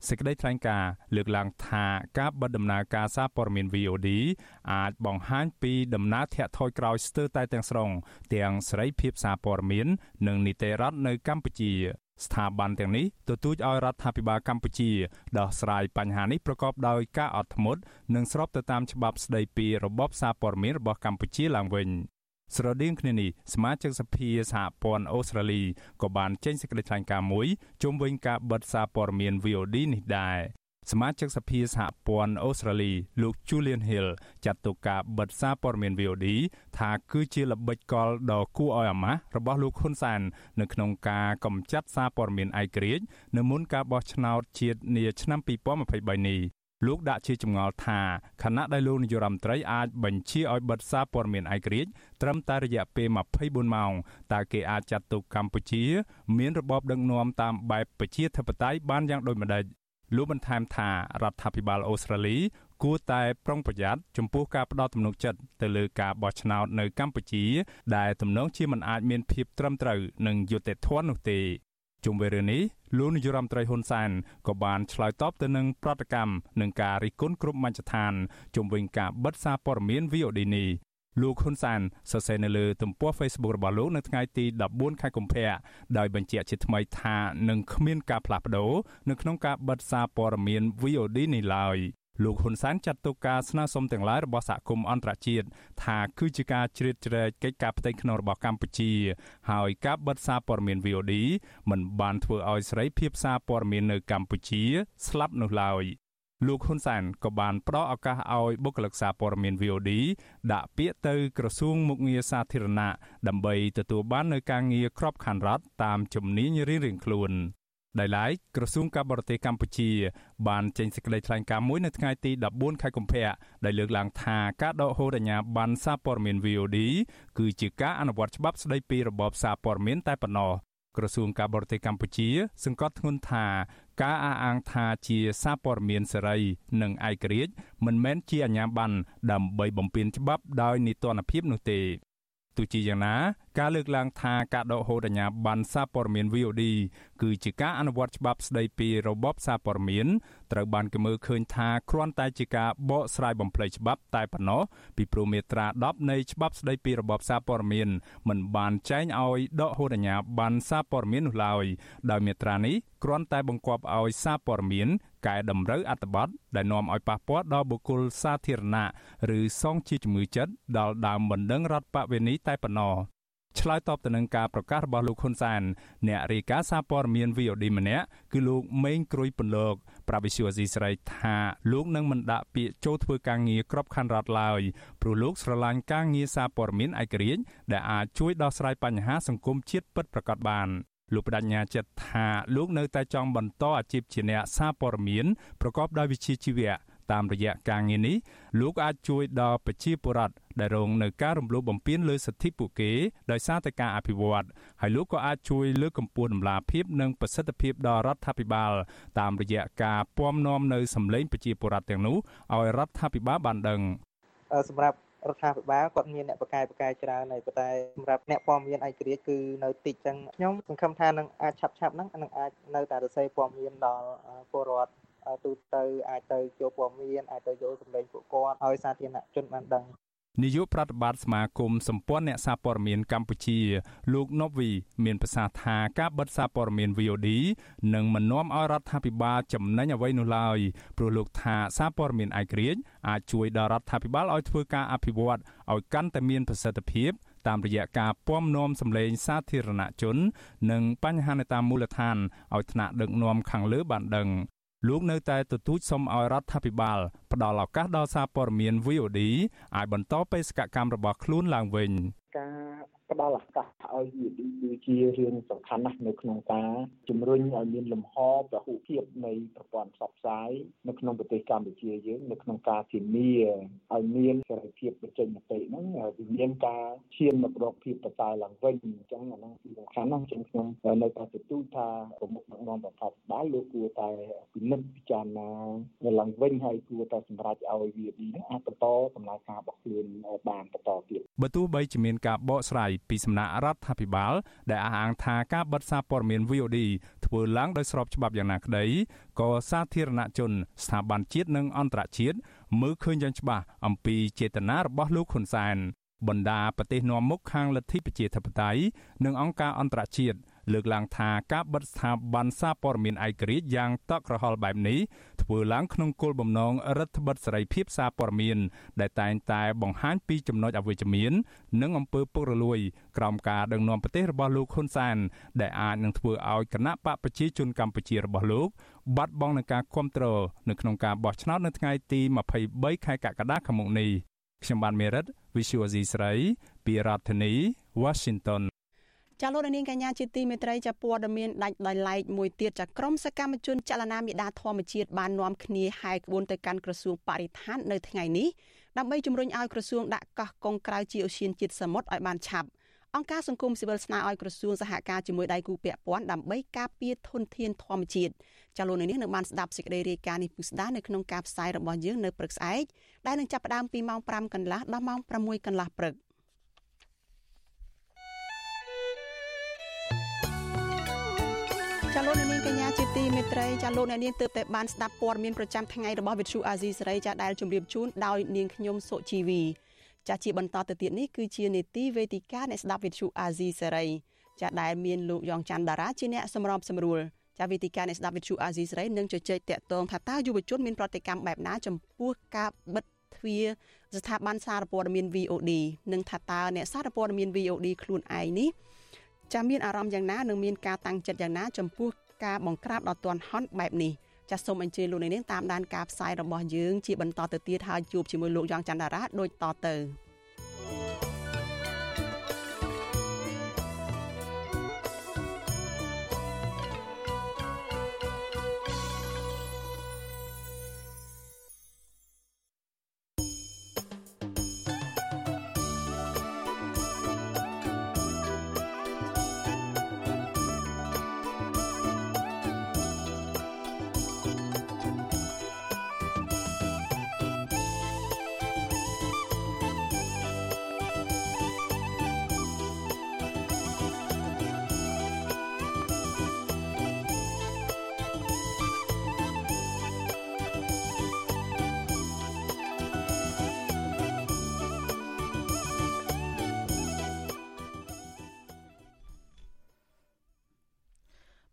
សេចក្តីថ្លែងការណ៍លើកឡើងថាការបិទដំណើរការសារព័ត៌មាន VOD អាចបង្ហាញពីដំណើរធាក់ថយក្រោយស្ទើរតែទាំងស្រុងទាំងសេរីភាពសារព័ត៌មាន និងនីតិរដ្ឋនៅកម្ពុជា ស្ថាប័នទាំងនេះទទូចឲ្យរដ្ឋាភិបាលកម្ពុជាដោះស្រាយបញ្ហានេះប្រកបដោយការអត់ធ្មត់និងស្របទៅតាមច្បាប់ស្តីពីរបបសារព័ត៌មានរបស់កម្ពុជាឡើងវិញស្រដៀងគ្នានេះសមាជិកសភាសហព័ន្ធអូស្ត្រាលីក៏បានចេញសេចក្តីថ្លែងការណ៍មួយជុំវិញការបិទសារព័ត៌មាន VOD នេះដែរ សមាជិកសភាសហព័ន្ធអូស្ត្រាលីលោក Julian Hill ចាត់ទុកការបិទសារព័ត៌មាន VOD ថាគឺជាល្បិចកលដ៏គួរឲ្យអាម៉ាស់របស់លោកហ៊ុនសែននៅក្នុងការកម្ចាត់សារព័ត៌មានឯករាជ្យនៅមុនការបោះឆ្នោតជាតិនាឆ្នាំ2023នេះលោកដាក់ជាចម្ងល់ថាខណៈដែលលោកនាយរដ្ឋមន្ត្រីអាចបញ្ជាឲ្យបិទសារព័ត៌មានឯករាជ្យត្រឹមតែរយៈពេល24ម៉ោងតើគេអាចចាត់ទុកកម្ពុជា មានរបបដឹកនាំតាមបែបប្រជាធិបតេយ្យបានយ៉ាងដូចម្តេច លោកបន្ថែមថារដ្ឋាភិបាលអូស្ត្រាលីគួរតែប្រុងប្រយ័ត្នចំពោះការផ្ដោតទំនុកចិត្តទៅលើការបោះឆ្នោតនៅកម្ពុជា ដែលទំនងជាមិនអាចមានភាពត្រឹមត្រូវនិងយុត្តិធម៌នោះទេជុំវិញរឿងនេះលោកនាយរដ្ឋមន្ត្រីហ៊ុនសែនក៏បានឆ្លើយតបទៅនឹងប្រតិកម្មនឹងការរិះគន់គ្រប់មជ្ឈដ្ឋានជុំវិញការបិទសារព័ត៌មាន VOD នេះ លោកហ៊ុនសានសរសេរនៅលើទំព័រ Facebook របស់លោកនៅថ្ងៃទី14ខែកុម្ភៈដោយបញ្ជាក់ជាថ្មីថានឹងគ្មានការផ្លាស់ប្ដូរនៅក្នុងការបិទសារព័ត៌មាន VOD នេះឡើយលោកហ៊ុនសែនចាត់ទុកការស្នើសុំទាំងឡាយរបស់សហគមន៍អន្តរជាតិថាគឺជាការជ្រៀតជ្រែកកិច្ចការផ្ទៃក្នុងរបស់កម្ពុជា ហើយការបិទសារព័ត៌មាន VOD មិនបានធ្វើឲ្យសេរីភាពសារព័ត៌មាននៅកម្ពុជា ស្លាប់នោះឡើយ លោកហ៊ុនសែនក៏បានផ្ដល់ឱកាសឲ្យបុគ្គលិកសារព័ត៌មាន VOD ដាក់ពាក្យទៅក្រសួងមុខងារសាធារណៈដើម្បីទទួលបាននូវការងារក្របខ័ណ្ឌរដ្ឋតាមជំនាញរៀងៗខ្លួនដោយឡែកក្រសួងការបរទេសកម្ពុជា បានចេញសេចក្តីថ្លែងការណ៍មួយនៅថ្ងៃទី14ខែកុម្ភៈដែលលើកឡើងថាការដកហូតអាជ្ញាប័ណ្ណសារព័ត៌មាន VOD គឺជាការអនុវត្តច្បាប់ស្តីពីរបបសារព័ត៌មានតែប៉ុណ្ណោះក្រសួងការបរទេសកម្ពុជា សង្កត់ធ្ងន់ថា ការអះអាងថាជាសារព័ត៌មានសេរីនិងឯករាជ្យមិនមែនជាអាជ្ញាប័ណ្ណដើម្បីបំពានច្បាប់ដោយនីតិរដ្ឋភាពនោះទេទោះជាយ៉ាងណា ការលើកឡើងថាការដកហូតអាជ្ញាប័ណ្ណសារព័ត៌មាន VOD គឺជាការអនុវត្តច្បាប់ស្តីពីរបបសារព័ត៌មានត្រូវបានគេមើលឃើញថាគ្រាន់តែជាការបកស្រាយបំភ្លៃច្បាប់តែប៉ុណ្ណោះពីព្រោះមាត្រា10នៃច្បាប់ស្តីពីរបបសារព័ត៌មានមិនបានចែងឲ្យដកហូតអាជ្ញាប័ណ្ណសារព័ត៌មាននោះឡើយដោយមាត្រានេះគ្រាន់តែបង្គាប់ឲ្យសារព័ត៌មានកែតម្រូវអត្ថបទដែលនាំឲ្យប៉ះពាល់ដល់បុគ្គលសាធារណៈឬសងជាជំងឺចិត្តដល់ដើមបណ្ដឹងរដ្ឋបវេនីតែប៉ុណ្ណោះ ឆ្លើយតបទៅនឹងការប្រកាសរបស់លោកហ៊ុនសែនអ្នករាយការណ៍សារព័ត៌មាន VOD ម្នាក់គឺលោកម៉េងក្រួយពន្លកប្រាវិសុយអេស៊ីស្រីថាលោកនឹងមិនដាក់ពាក្យចូលធ្វើការងារក្របខ័ណ្ឌរដ្ឋឡើយព្រោះលោកស្រឡាញ់ការងារសារព័ត៌មានឯករាជ្យដែលអាចជួយដោះស្រាយបញ្ហាសង្គមជាតិពិតប្រាកដបានលោកបដញ្ញាចិត្តថាលោកនៅតែចង់បន្តអាជីពជាអ្នកសារព័ត៌មានប្រកបដោយវិជ្ជាជីវៈ តាមរយៈការងារនេះលោកអាចជួយដល់ប្រជាពលរដ្ឋដែលរងនៅការរំលោភបំពានលើសិទ្ធិពួកគេដោយសារតែការអភិវឌ្ឍហើយលោកក៏អាចជួយលើកកម្ពស់ដំណាភាពនិងប្រសិទ្ធភាពដល់រដ្ឋាភិបាល តាមរយៈការពំនាំនៅសម្លេងប្រជាពលរដ្ឋទាំងនោះឲ្យរដ្ឋាភិបាលបានដឹង
សម្រាប់រដ្ឋាភិបាលគាត់មានអ្នកបកកាយបកកាយច្រើនហើយប៉ុន្តែសម្រាប់អ្នកព័ត៌មានឯករាជ្យគឺនៅតិចចឹងខ្ញុំសង្ឃឹមថានឹងអាចឆាប់ឆាប់ហ្នឹងនឹងអាចនៅតែរសេរព័ត៌មានដល់ពលរដ្ឋ ទូទៅអាចទៅចូលព័ត៌មានអាចទៅយកសម្លេងពួកគាត់ឲ្យសាធារណជនបានដឹង
នាយកប្រតិបត្តិសមាគមសម្ព័ន្ធអ្នកសារព័ត៌មានកម្ពុជា លោកណូវីមានប្រសាសន៍ថាការបិទសារព័ត៌មាន VOD នឹងមិននាំឲ្យរដ្ឋាភិបាលចំណេញអ្វីនោះឡើយព្រោះលោកថាសារព័ត៌មានឯករាជ្យអាចជួយដល់រដ្ឋាភិបាលឲ្យធ្វើការអភិវឌ្ឍឲ្យកាន់តែមានប្រសិទ្ធភាពតាមរយៈការពំនាំសម្លេងសាធារណជន និងបញ្ហានៅតាមមូលដ្ឋានឲ្យថ្នាក់ដឹកនាំខាងលើបានដឹង លោកនៅតែទទូចសុំឲ្យរដ្ឋាភិបាលផ្ដល់ឱកាសដល់សារព័ត៌មាន VOD អាចបន្តបេសកកម្មរបស់ខ្លួនឡើងវិញ
ការ ផ្ដល់ឱកាសឲ្យ VOD គឺជារឿងសំខាន់ណាស់នៅក្នុងការជំរុញឲ្យមានលំហពហុភាពនៃប្រព័ន្ធផ្សព្វផ្សាយនៅក្នុងប្រទេសកម្ពុជាយើងនៅក្នុងការធានាឲ្យមានសេរីភាពបញ្ចេញមតិហ្នឹងវាមានការឈានមករកភាពប្រសើរឡើងវិញអញ្ចឹងអាហ្នឹងគឺសំខាន់ណាស់ចឹងខ្ញុំនៅតែទទូចថាប្រមុខដឹកនាំរដ្ឋាភិបាលលោកគួរតែពិនិត្យពិចារណាឡើងវិញហើយគួរតែសម្រេចឲ្យ VOD ហ្នឹងអាចបន្តដំណើរការរបស់ខ្លួនបានបន្តទៀត
បើទោះបីជាមានការបកស្រាយពីសំណាក់រដ្ឋាភិបាល ដែលអះអាងថាការបិទសារព័ត៌មាន VOD ធ្វើឡើងដោយស្របច្បាប់យ៉ាងណាក្តីក៏សាធារណជន ស្ថាប័នជាតិនិងអន្តរជាតិមើលឃើញយ៉ាងច្បាស់អំពីចេតនារបស់លោកហ៊ុនសែនបណ្ដាប្រទេសនាំមុខខាងលទ្ធិប្រជាធិបតេយ្យនិងអង្គការអន្តរជាតិ លើកឡើងថាការបិទស្ថាប័នសារព័ត៌មានឯករាជ្យយ៉ាងតក់ក្រហល់បែបនេះធ្វើឡើងក្នុងគោលបំណងរដ្ឋបិទសេរីភាពសារព័ត៌មាន ដែលតែងតែបង្ហាញពីចំណុចអវិជ្ជមាន និងអំពើពុករលួយក្រោមការដឹកនាំប្រទេសរបស់លោកហ៊ុនសែនដែលអាចនឹងធ្វើឲ្យគណៈបកប្រជាជនកម្ពុជារបស់លោកបាត់បង់នឹងការគ្រប់គ្រងនៅក្នុងការបោះឆ្នោតនៅថ្ងៃទី23ខែកក្កដាខាងមុខនេះខ្ញុំបានមេរិត Visual C ស្រី ពីរដ្ឋធានី Washington
ចាលោកនាងកញ្ញាជាទីមេត្រីចាព័ត៌មានដាច់ដោយឡែកមួយទៀតចាក្រមសកម្មជនចលនាមេដាធម្មជាតិបាននាំគ្នាហែកក្បួនទៅកាន់ក្រសួងបរិស្ថាននៅថ្ងៃនេះដើម្បីជំរុញឲ្យក្រសួងដាក់កោះកុងក្រៅជាអូសៀនជាតិសមុទ្រឲ្យបានឆាប់អង្គការសង្គមស៊ីវិលស្នើឲ្យក្រសួងសហការជាមួយដៃគូពាក់ព័ន្ធដើម្បីការពារធនធានធម្មជាតិចាលោកនាងនឹងបានស្ដាប់សេចក្តីរាយការណ៍នេះពុស្ដានៅក្នុងការផ្សាយរបស់យើងនៅព្រឹកស្អែកដែលនឹងចាប់ផ្ដើមពីម៉ោង5កន្លះដល់ម៉ោង6កន្លះព្រឹក កនាងកញ្ញាជាទីមេត្រីចាលោកអ្នកនាងទើបតែបានស្ដាប់ព័ត៌មានប្រចាំថ្ងៃរបស់វិទ្យុអាស៊ីសេរីចាដែលជម្រាបជូនដោយនាងខ្ញុំសុជីវីចាជាបន្តទៅទៀតនេះគឺជានេតិវេទិកាអ្នកស្ដាប់វិទ្យុអាស៊ីសេរីចាដែលមានលោកយ៉ងច័ន្ទដារាជាអ្នកសម្របសម្រួលចាវេទិកាអ្នកស្ដាប់វិទ្យុអាស៊ីសេរីនឹងជជែកតាក់ទងថាតើយុវជនមានប្រតិកម្មបែបណាចំពោះការបិទទ្វារស្ថាប័នសារព័ត៌មាន VOD និងថាតើអ្នកសារព័ត៌មាន VOD ខ្លួនឯងនេះចាមានអារម្មណ៍យ៉ាងណានិងមានការតាំងចិត្តយ៉ាងណាចំពោះ ការបង្ក្រាបដ៏ទាន់ហន់បែបនេះចាសសូមអញ្ជើញលោកនាងតាមដានការផ្សាយរបស់យើងជាបន្តទៅទៀតហើយជួបជាមួយលោកយ៉ងច័ន្ទតារាដូចតទៅ។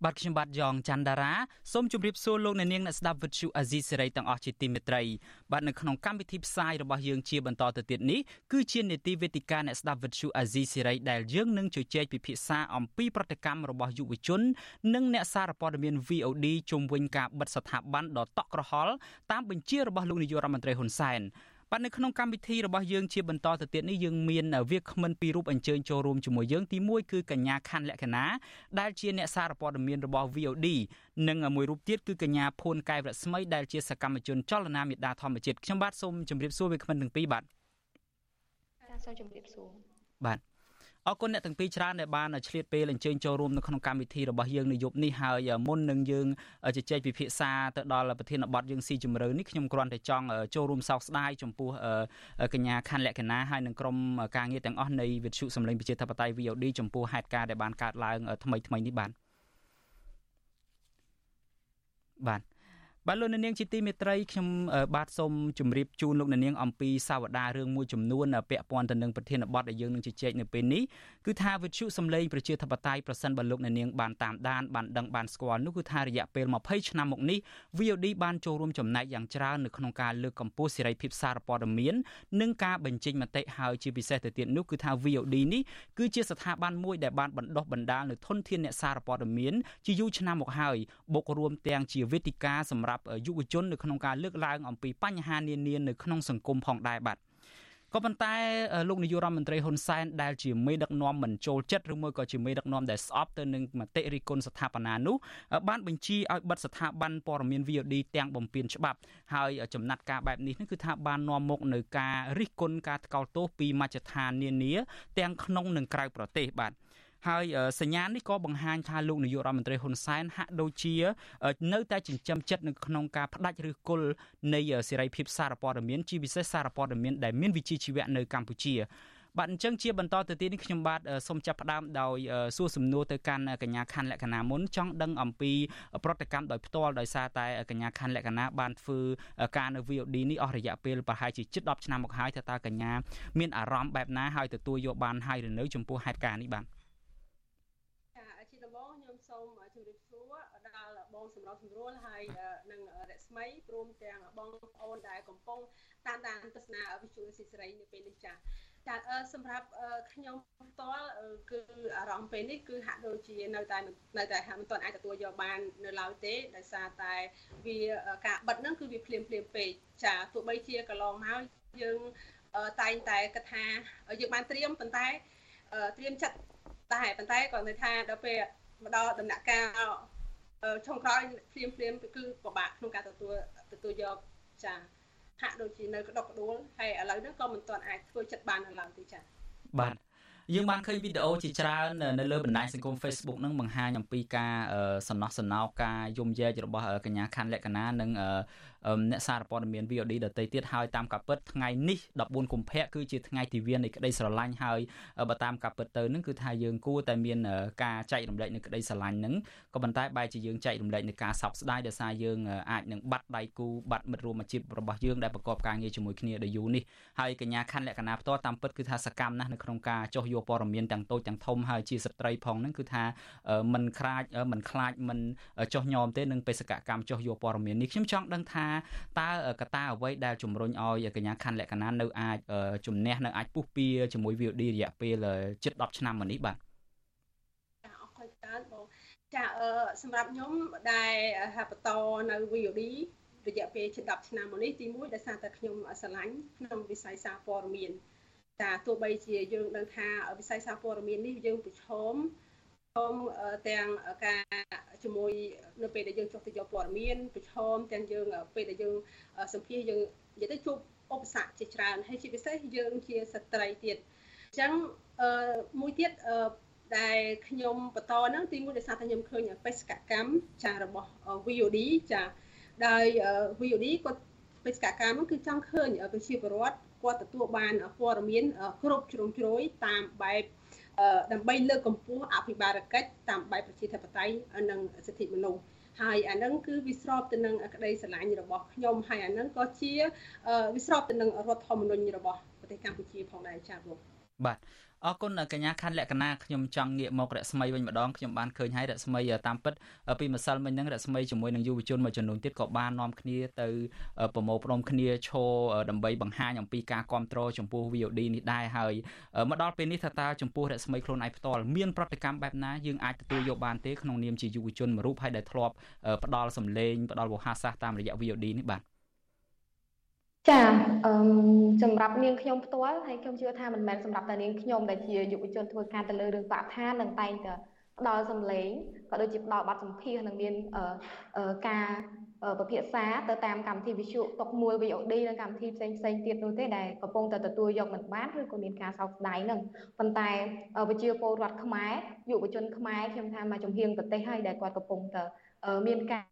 បាទខ្ញុំបាទយ៉ងច័ន្ទដារាសូមជម្រាបសួរលោកអ្នកនាងអ្នកស្ដាប់វិទ្យុអាស៊ីសេរីទាំងអស់ជាទីមេត្រីបាទនៅក្នុងកម្មវិធីផ្សាយរបស់យើងជាបន្តទៅទៀតនេះគឺជានេតិវេទិកាអ្នកស្ដាប់វិទ្យុអាស៊ីសេរីដែលយើងនឹងជជែកពិភាក្សាអំពីប្រតិកម្មរបស់យុវជន និងអ្នកសារព័ត៌មាន VOD ជុំវិញការបិទស្ថាប័នដ៏តក់ក្រហល់តាមបញ្ជារបស់លោកនាយករដ្ឋមន្ត្រីហ៊ុនសែន បាទនៅក្នុងកម្មវិធីរបស់យើងជាបន្តទៅទៀតនេះយើងមានវាគ្មិនពីររូបអញ្ជើញចូលរួមជាមួយយើងទី1គឺកញ្ញាខាន់លក្ខណាដែលជាអ្នកសារព័ត៌មានរបស់ VOD និងមួយរូបទៀតគឺកញ្ញាភួនកែវរស្មីដែលជាសកម្មជនចលនាមេដាធម្មជាតិខ្ញុំបាទសូមជម្រាបសួរវាគ្មិនទាំងពីរបាទ
សូមជម្រាបសួរ
បាទ អរគុណអ្នកទាំងពីរច្រើនដែលបានឆ្លៀតពេលអញ្ជើញចូលរួមនៅក្នុងកម្មវិធីរបស់យើងនៅយប់នេះហើយមុននឹងយើងជជែកពិភាក្សាទៅដល់ប្រធានបទយើងស៊ីជម្រៅនេះខ្ញុំគ្រាន់តែចង់ចូលរួមសោកស្ដាយចំពោះកញ្ញាខាន់លក្ខណាហើយនឹងក្រុមការងារទាំងអស់នៃវិទ្យុសម្លេងប្រជាធិបតេយ្យ VOD ចំពោះហេតុការណ៍ដែលបានកើតឡើងថ្មីថ្មីនេះបាទបាទ បាទលោកនាងជាទីមេត្រីខ្ញុំបាទសូមជម្រាបជូនលោកនាងអំពីសាវតារឿងមួយចំនួនពាក់ព័ន្ធទៅនឹងប្រធានបទដែលយើងនឹងជជែកនៅពេលនេះគឺថាវិទ្យុសំឡេងប្រជាធិបតេយ្យប្រសិនបើលោកនាងបានតាមដានបានដឹងបានស្គាល់នោះគឺថារយៈពេល20ឆ្នាំមកនេះ VOD បានចូលរួមចំណែកយ៉ាងច្រើននៅក្នុងការលើកកម្ពស់សេរីភាពសារព័ត៌មាននិងការបញ្ចេញមតិហើយជាពិសេសទៅទៀតនោះគឺថា VOD នេះគឺជាស្ថាប័នមួយដែលបានបណ្ដុះបណ្ដាលនៅធនធានអ្នកសារព័ត៌មានជាយូរឆ្នាំមកហើយបូករួមទាំងជាវេទិកាសម្រាប់រាប់យុវជននៅក្នុងការលើកឡើងអំពីបញ្ហានានានៅក្នុងសង្គមផងដែរបាទក៏ប៉ុន្តែលោកនាយករដ្ឋមន្ត្រីហ៊ុនសែនដែលជាមេដឹកនាំមិនចូលចិត្តឬមួយក៏ជាមេដឹកនាំដែលស្អប់ទៅនឹងមតិរិះគន់ស្ថាបនានោះបានបញ្ជាឲ្យបិទស្ថាប័នព័ត៌មាន VOD ទាំងបំពេញច្បាប់ហើយចំណាត់ការបែបនេះគឺថាបាននាំមកនៅការរិះគន់ការថ្កោលទោសពីមជ្ឈដ្ឋាននានាទាំងក្នុងនិងក្រៅប្រទេសបាទ ហើយសញ្ញានេះក៏បង្ហាញថាលោកនាយករដ្ឋមន្ត្រីហ៊ុនសែនហាក់ដូចជា នៅតែចិញ្ចឹមចិត្តនៅក្នុងការផ្ដាច់ឬគល់នៃសេរីភាពសារព័ត៌មានជាពិសេសសារព័ត៌មានដែលមានវិជ្ជាជីវៈនៅកម្ពុជាបាទអញ្ចឹងជាបន្តទៅទៀតនេះខ្ញុំបាទសូមចាប់ផ្ដើមដោយសួរសំណួរទៅកាន់កញ្ញាខាន់លក្ខណាមុនចង់ដឹងអំពីប្រតិកម្មដោយផ្ទាល់ដោយសារតែកញ្ញាខាន់លក្ខណាបានធ្វើការនៅ VOD នេះអស់រយៈពេលប្រហែលជាជិត10ឆ្នាំមកហើយថាតើកញ្ញាមានអារម្មណ៍បែបណាហើយទទួលយកបានហើយឬនៅចំពោះហេតុការណ៍នេះបាទ
បង សម្របសម្រួលហើយនឹងរស្មីព្រមទាំងបងប្អូនដែលកំពុងតាមដានទស្សនាវិទ្យុស៊ីសេរីនៅពេលនេះចា៎ចាសម្រាប់ខ្ញុំផ្ទាល់គឺអារម្មណ៍ពេលនេះគឺហាក់ដូចជានៅតែនៅតែហាក់មិនទាន់អាចទទួលយកបាននៅឡើយទេដោយសារតែវាការបិទហ្នឹងគឺវាភ្លាមភ្លាមពេកចាទោះបីជាកន្លងមកយើងតែងតែគិតថាយើងបានត្រៀមប៉ុន្តែត្រៀមចិត្តតែប៉ុន្តែគាត់និយាយថាដល់ពេលមកដល់ដំណាក់កាល ចុងក្រោយភ្លាមភ្លាមគឺពិបាកក្នុងការទទួលទទួលយកចាហាក់ដូចជានៅក្តុកក្តួលហើយឥឡូវនេះក៏មិនទាន់អាចធ្វើចិត្តបាននៅឡើយទេចា
បាទ យើងបានឃើញវីដេអូជាច្រើននៅលើបណ្ដាញសង្គម Facebook នឹងបង្ហាញអំពីការសំណោះសំណោកការយំយែករបស់កញ្ញាខាន់លក្ខណានិងអ្នកសារព័ត៌មាន VOD ដទៃទៀតហើយតាមការពិតថ្ងៃនេះ14កុម្ភៈគឺជាថ្ងៃទិវានៃក្តីស្រឡាញ់ហើយបើតាមការពិតទៅនឹងគឺថាយើងគួរតែមានការចែករំលែកនៅក្តីស្រឡាញ់នឹងក៏ប៉ុន្តែបែរជាយើងចែករំលែកនៅការសោកស្ដាយដោយសារយើងអាចនឹងបាត់ដៃគូបាត់មិត្តរួមអាជីពរបស់យើងដែលប្រកបការងារជាមួយគ្នាដល់យូរនេះហើយកញ្ញាខាន់លក្ខណៈផ្ទាល់តាមពិតគឺថាសកម្មណាស់នៅក្នុងការចោះយកព័ត៌មានទាំងតូចទាំងធំហើយជាស្ត្រីផងហ្នឹងគឺថាមិនខ្លាចមិនខ្លាចមិនចោះញោមទេនឹងបេសកកម្មចោះយកព័ត៌មាននេះខ្ញុំចង់ដឹងថាតើកត្តាអ្វីដែលជំរុញឲ្យកញ្ញាខាន់លក្ខណានៅអាចជំនះនៅអាចពុះពៀជាមួយ VOD រយៈពេលជិត10ឆ្នាំមកនេះបាទ
អរគុណច្រើនបងចាសម្រាប់ខ្ញុំដែលបន្តនៅ VOD រយៈពេលជិត10ឆ្នាំមកនេះទីមួយដោយសារតែខ្ញុំស្រឡាញ់ក្នុងវិស័យសារព័ត៌មាន ចាទោះបីជាយើងដឹងថាវិស័យសារព័ត៌មាននេះយើងប្រឈមប្រឈមទាំងការជាមួយនៅពេលដែលយើងចុះទៅយកព័ត៌មានប្រឈមទាំងយើងពេលដែលយើងសម្ភាសយើងនិយាយទៅជួបឧបសគ្គជាច្រើនហើយជាពិសេសយើងជាស្ត្រីទៀតអញ្ចឹងមួយទៀតដែលខ្ញុំបន្តហ្នឹងទីមួយដោយសារតែខ្ញុំឃើញបេសកកម្មចារបស់ VOD ចាដោយ VOD គាត់បេសកកម្មហ្នឹងគឺចង់ឃើញប្រជាពលរដ្ឋ គាត់ទទួលបានព័ត៌មានគ្រប់ជ្រុងជ្រោយតាមបែបដើម្បីលើកកម្ពស់អភិបាលកិច្ចតាមបែបប្រជាធិបតេយ្យនិងសិទ្ធិមនុស្សហើយអានឹងគឺវាស្របទៅនឹងក្តីស្រឡាញ់របស់ខ្ញុំហើយអានឹងក៏ជាវាស្របទៅនឹងរដ្ឋធម្មនុញ្ញរបស់ប្រទេសកម្ពុជាផងដែរចា៎បង
បាទ អរគុណកញ្ញាខណ្ឌលក្ខណាខ្ញុំចង់ងាកមករស្មីវិញម្ដងខ្ញុំបានឃើញហើយរស្មីតាមពិតពីម្សិលមិញហ្នឹងរស្មីជាមួយនឹងយុវជនមួយចំនួនទៀតក៏បាននាំគ្នាទៅប្រមូលផ្ដុំគ្នាឈរដើម្បីបង្ហាញអំពីការគ្រប់គ្រងចំពោះ VOD នេះដែរហើយមកដល់ពេលនេះថាតើចំពោះរស្មីខ្លួនឯងផ្ទាល់មានប្រតិកម្មបែបណាយើងអាចទទួលយកបានទេក្នុងនាមជាយុវជនមួយរូបហើយដែលធ្លាប់ផ្ដល់សម្លេងផ្ដល់វោហារសាស្ត្រតាមរយៈ VOD នេះបាទ
ចាអឺសម្រាប់នាងខ្ញុំផ្ទាល់ហើយខ្ញុំជឿថាមិនមែនសម្រាប់តែនាងខ្ញុំដែលជាយុវជនធ្វើការទៅលើរឿងបរិស្ថាននឹងតែងតែផ្ដល់សម្លេងក៏ដូចជាផ្ដល់បទសម្ភាសន៍និងមានអឺការពិភាក្សាទៅតាមកម្មវិធីវិទ្យុតុកមួយ VOD និងកម្មវិធីផ្សេងផ្សេងទៀតនោះទេដែលកំពុងតែទទួលយកមិនបានឬក៏មានការសោកស្ដាយនឹងប៉ុន្តែវិជាពលរដ្ឋខ្មែរយុវជនខ្មែរខ្ញុំថាមកចំហៀងប្រទេសហើយដែលគាត់កំពុងតែមានការ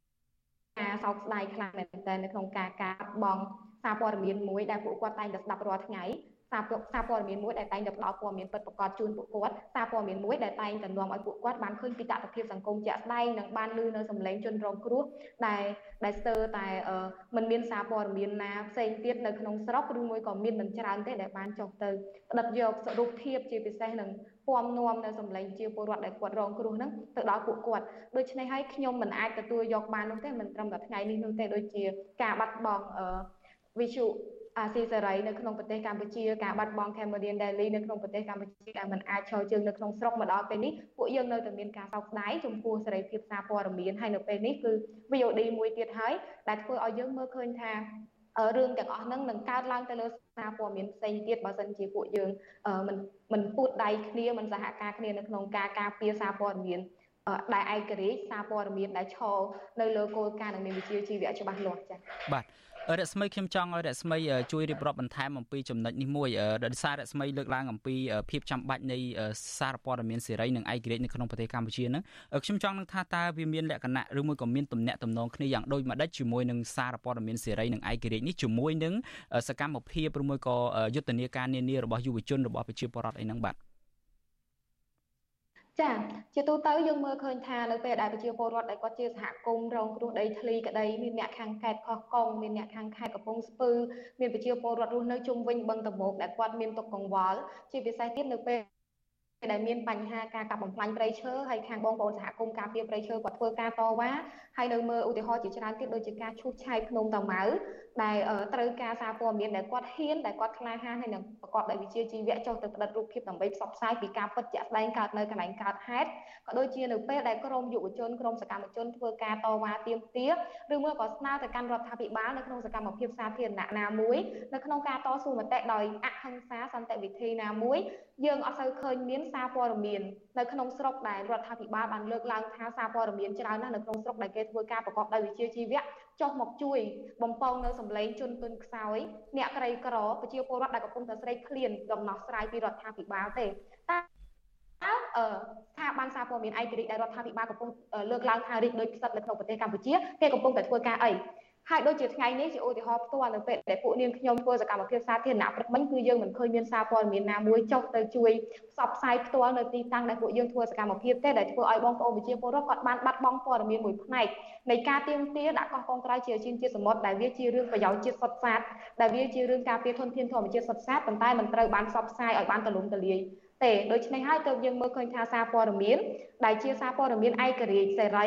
ការសោកស្ដាយខ្លាំងមែនទែននៅក្នុងការកាត់បង សារព័ត៌មានមួយដែលពួកគាត់តែងតែស្ដាប់រាល់ថ្ងៃសារសារព័ត៌មានមួយដែលតែងតែផ្ដល់ព័ត៌មានពិតប្រាកដជូនពួកគាត់សារព័ត៌មានមួយដែលតែងតែនាំឲ្យពួកគាត់បានឃើញពីតថភាពសង្គមជាក់ស្ដែងនិងបានលឺនៅសម្លេងជនរងគ្រោះដែលដែលស្ទើរតែมันមានសារព័ត៌មានណាផ្សេងទៀតនៅក្នុងស្រុកឬមួយក៏មានមិនច្រើនទេដែលបានចុះទៅផ្ដិតយករូបភាពជាពិសេសនឹងពំនាំនៅសម្លេងជាពលរដ្ឋដែលគាត់រងគ្រោះហ្នឹងទៅដល់ពួកគាត់ដូច្នេះហើយខ្ញុំមិនអាចទទួលយកបាននោះទេមិនត្រឹមតែថ្ងៃនេះនោះទេដូចជាការបាត់បង់ វិជុអាស៊ីសេរីនៅក្នុងប្រទេសកម្ពុជាការបាត់បង់ Cambodian Daily នៅក្នុងប្រទេសកម្ពុជាដែលមិនអាចឈរជើងនៅក្នុងស្រុកមកដល់ពេលនេះពួកយើងនៅតែមានការសោកស្ដាយចំពោះសេរីភាពសារព័ត៌មានហើយនៅពេលនេះគឺ VOD មួយទៀតហើយដែលធ្វើឲ្យយើងមើលឃើញថារឿងទាំងអស់ហ្នឹងនឹងកើតឡើងទៅលើសារព័ត៌មានផ្សេងទៀតបើសិនជាពួកយើងមិនមិនពួតដៃគ្នាមិនសហការគ្នានៅក្នុងការការពារសារព័ត៌មានដែលឯករាជ្យសារព័ត៌មានដែលឈរនៅលើគោលការណ៍និងមានវិជ្ជាជីវៈច្បាស់លាស់ចា៎
បាទ រស្មីខ្ញុំចង់ឲ្យរស្មីជួយរៀបរាប់បន្ថែមអំពីចំណុចនេះមួយដោយសាររស្មីលើកឡើងអំពីភាពចាំបាច់នៃសារព័ត៌មានសេរីនិងឯករាជ្យនៅក្នុងប្រទេសកម្ពុជាហ្នឹងខ្ញុំចង់នឹងថាតើវាមានលក្ខណៈឬមួយក៏មានទំនាក់ទំនងគ្នាយ៉ាងដូចម្ដេចជាមួយនឹងសារព័ត៌មានសេរីនិងឯករាជ្យនេះជាមួយនឹងសកម្មភាពឬមួយក៏យុទ្ធនាការនានារបស់យុវជនរបស់ប្រជាពលរដ្ឋអីហ្នឹងបាទ
ចាជាទូទៅយើងមើលឃើញថានៅពេលដែលប្រជាពលរដ្ឋដែលគាត់ជាសហគមន៍រងគ្រោះដីធ្លីក្តីមានអ្នកខាងខេត្តខោះកុងមានអ្នកខាងខេត្តកំពង់ស្ពឺមានប្រជាពលរដ្ឋរស់នៅជុំវិញបឹងតមោកដែលគាត់មានទុកកង្វល់ជាពិសេសទៀតនៅពេលដែលមានបញ្ហាការកាប់បំផ្លាញព្រៃឈើហើយខាងបងប្អូនសហគមន៍ការពារព្រៃឈើគាត់ធ្វើការតវ៉ាហើយនៅមើលឧទាហរណ៍ជាច្រើនទៀតដូចជាការឈូសឆាយភ្នំតាម៉ៅដែលត្រូវការសារព័ត៌មានដែលគាត់ហ៊ានដែលគាត់ក្លាហានហើយនឹងប្រកបដោយវិជ្ជាជីវៈចុះទៅផ្តិតរូបភាពដើម្បីផ្សព្វផ្សាយពីការពិតជាក់ស្ដែងកើតនៅកន្លែងកើតហេតុក៏ដូចជានៅពេលដែលក្រមយុវជនក្រមសកម្មជនធ្វើការតវ៉ាទាមទារឬមួយក៏ស្នើទៅកាន់រដ្ឋាភិបាលនៅក្នុងសកម្មភាពសាធារណៈណាមួយនៅក្នុងការតស៊ូមតិដោយអហិង្សាសន្តិវិធីណាមួយយើងអត់សូវឃើញមានសារព័ត៌មាននៅក្នុងស្រុកដែលរដ្ឋាភិបាលបានលើកឡើងថាសារព័ត៌មានច្រើនណាស់នៅក្នុងស្រុកដែលគេធ្វើការប្រកបដោយវិជ្ជាជីវៈចុះមកជួយបំពងនៅសម្លេងជនទុនខ្សោយអ្នកក្រីក្រប្រជាពលរដ្ឋដែលកំពុងតែស្រេកឃ្លានដំណោះស្រាយពីរដ្ឋាភិបាលទេតើអឺស្ថាប័នសារព័ត៌មានឯករាជ្យដែលរដ្ឋាភិបាលកំពុងលើកឡើងថារីកដូចផ្សិតនៅក្នុងប្រទេសកម្ពុជាគេកំពុងតែធ្វើការអី ហើយដូចជាថ្ងៃនេះជាឧទាហរណ៍ផ្ទាល់នៅពេលដែលពួកនាងខ្ញុំធ្វើសកម្មភាពសាធារណៈព្រឹកមិញគឺយើងមិនឃើញមានសារព័ត៌មានណាមួយចុះទៅជួយផ្សព្វផ្សាយផ្ទាល់នៅទីតាំងដែលពួកយើងធ្វើសកម្មភាពទេដែលធ្វើឲ្យបងប្អូនប្រជាពលរដ្ឋគាត់បានបាត់បង់ព័ត៌មានមួយផ្នែកនៃការទៀមទាដាក់កោះកុងត្រៃជាជាជាតិសមុទ្រដែលវាជារឿងប្រយោជន៍ជាតិសុទ្ធសាធដែលវាជារឿងការពារធនធានធម្មជាតិសុទ្ធសាធប៉ុន្តែមិនត្រូវបានផ្សព្វផ្សាយឲ្យបានទូលំទូលាយទេដូច្នេះហើយទើបយើងមើលឃើញថាសារព័ត៌មានដែលជាសារព័ត៌មានឯករាជ្យសេរី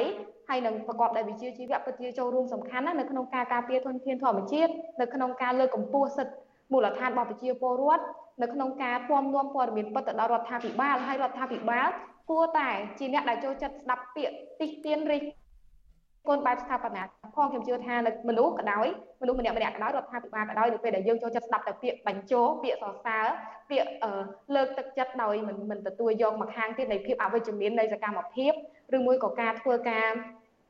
ហើយនឹងប្រកបដោយវិជ្ជាជីវៈពិតជាចូលរួមសំខាន់ណាស់នៅក្នុងការការពារធនធានធម្មជាតិនៅក្នុងការលើកកម្ពស់សិទ្ធិមូលដ្ឋានរបស់ប្រជាពលរដ្ឋនៅក្នុងការពំនាំព័ត៌មានពិតទៅដល់រដ្ឋាភិបាលហើយរដ្ឋាភិបាលគួរតែជាអ្នកដែលចូលចិត្តស្ដាប់ពាក្យតិះទៀនរិះគន់បែបស្ថាបនាផងខ្ញុំជឿថាមនុស្សក៏ដោយមនុស្សម្នាក់ម្នាក់ក៏ដោយរដ្ឋាភិបាលក៏ដោយនៅពេលដែលយើងចូលចិត្តស្ដាប់តែពាក្យបញ្ចោពាក្យសរសើរពាក្យលើកទឹកចិត្តដោយមិនមិនទទួលយកមកខាងទៀតនៃភាពអវិជ្ជមាននៃសកម្មភាពឬមួយក៏ការធ្វើការ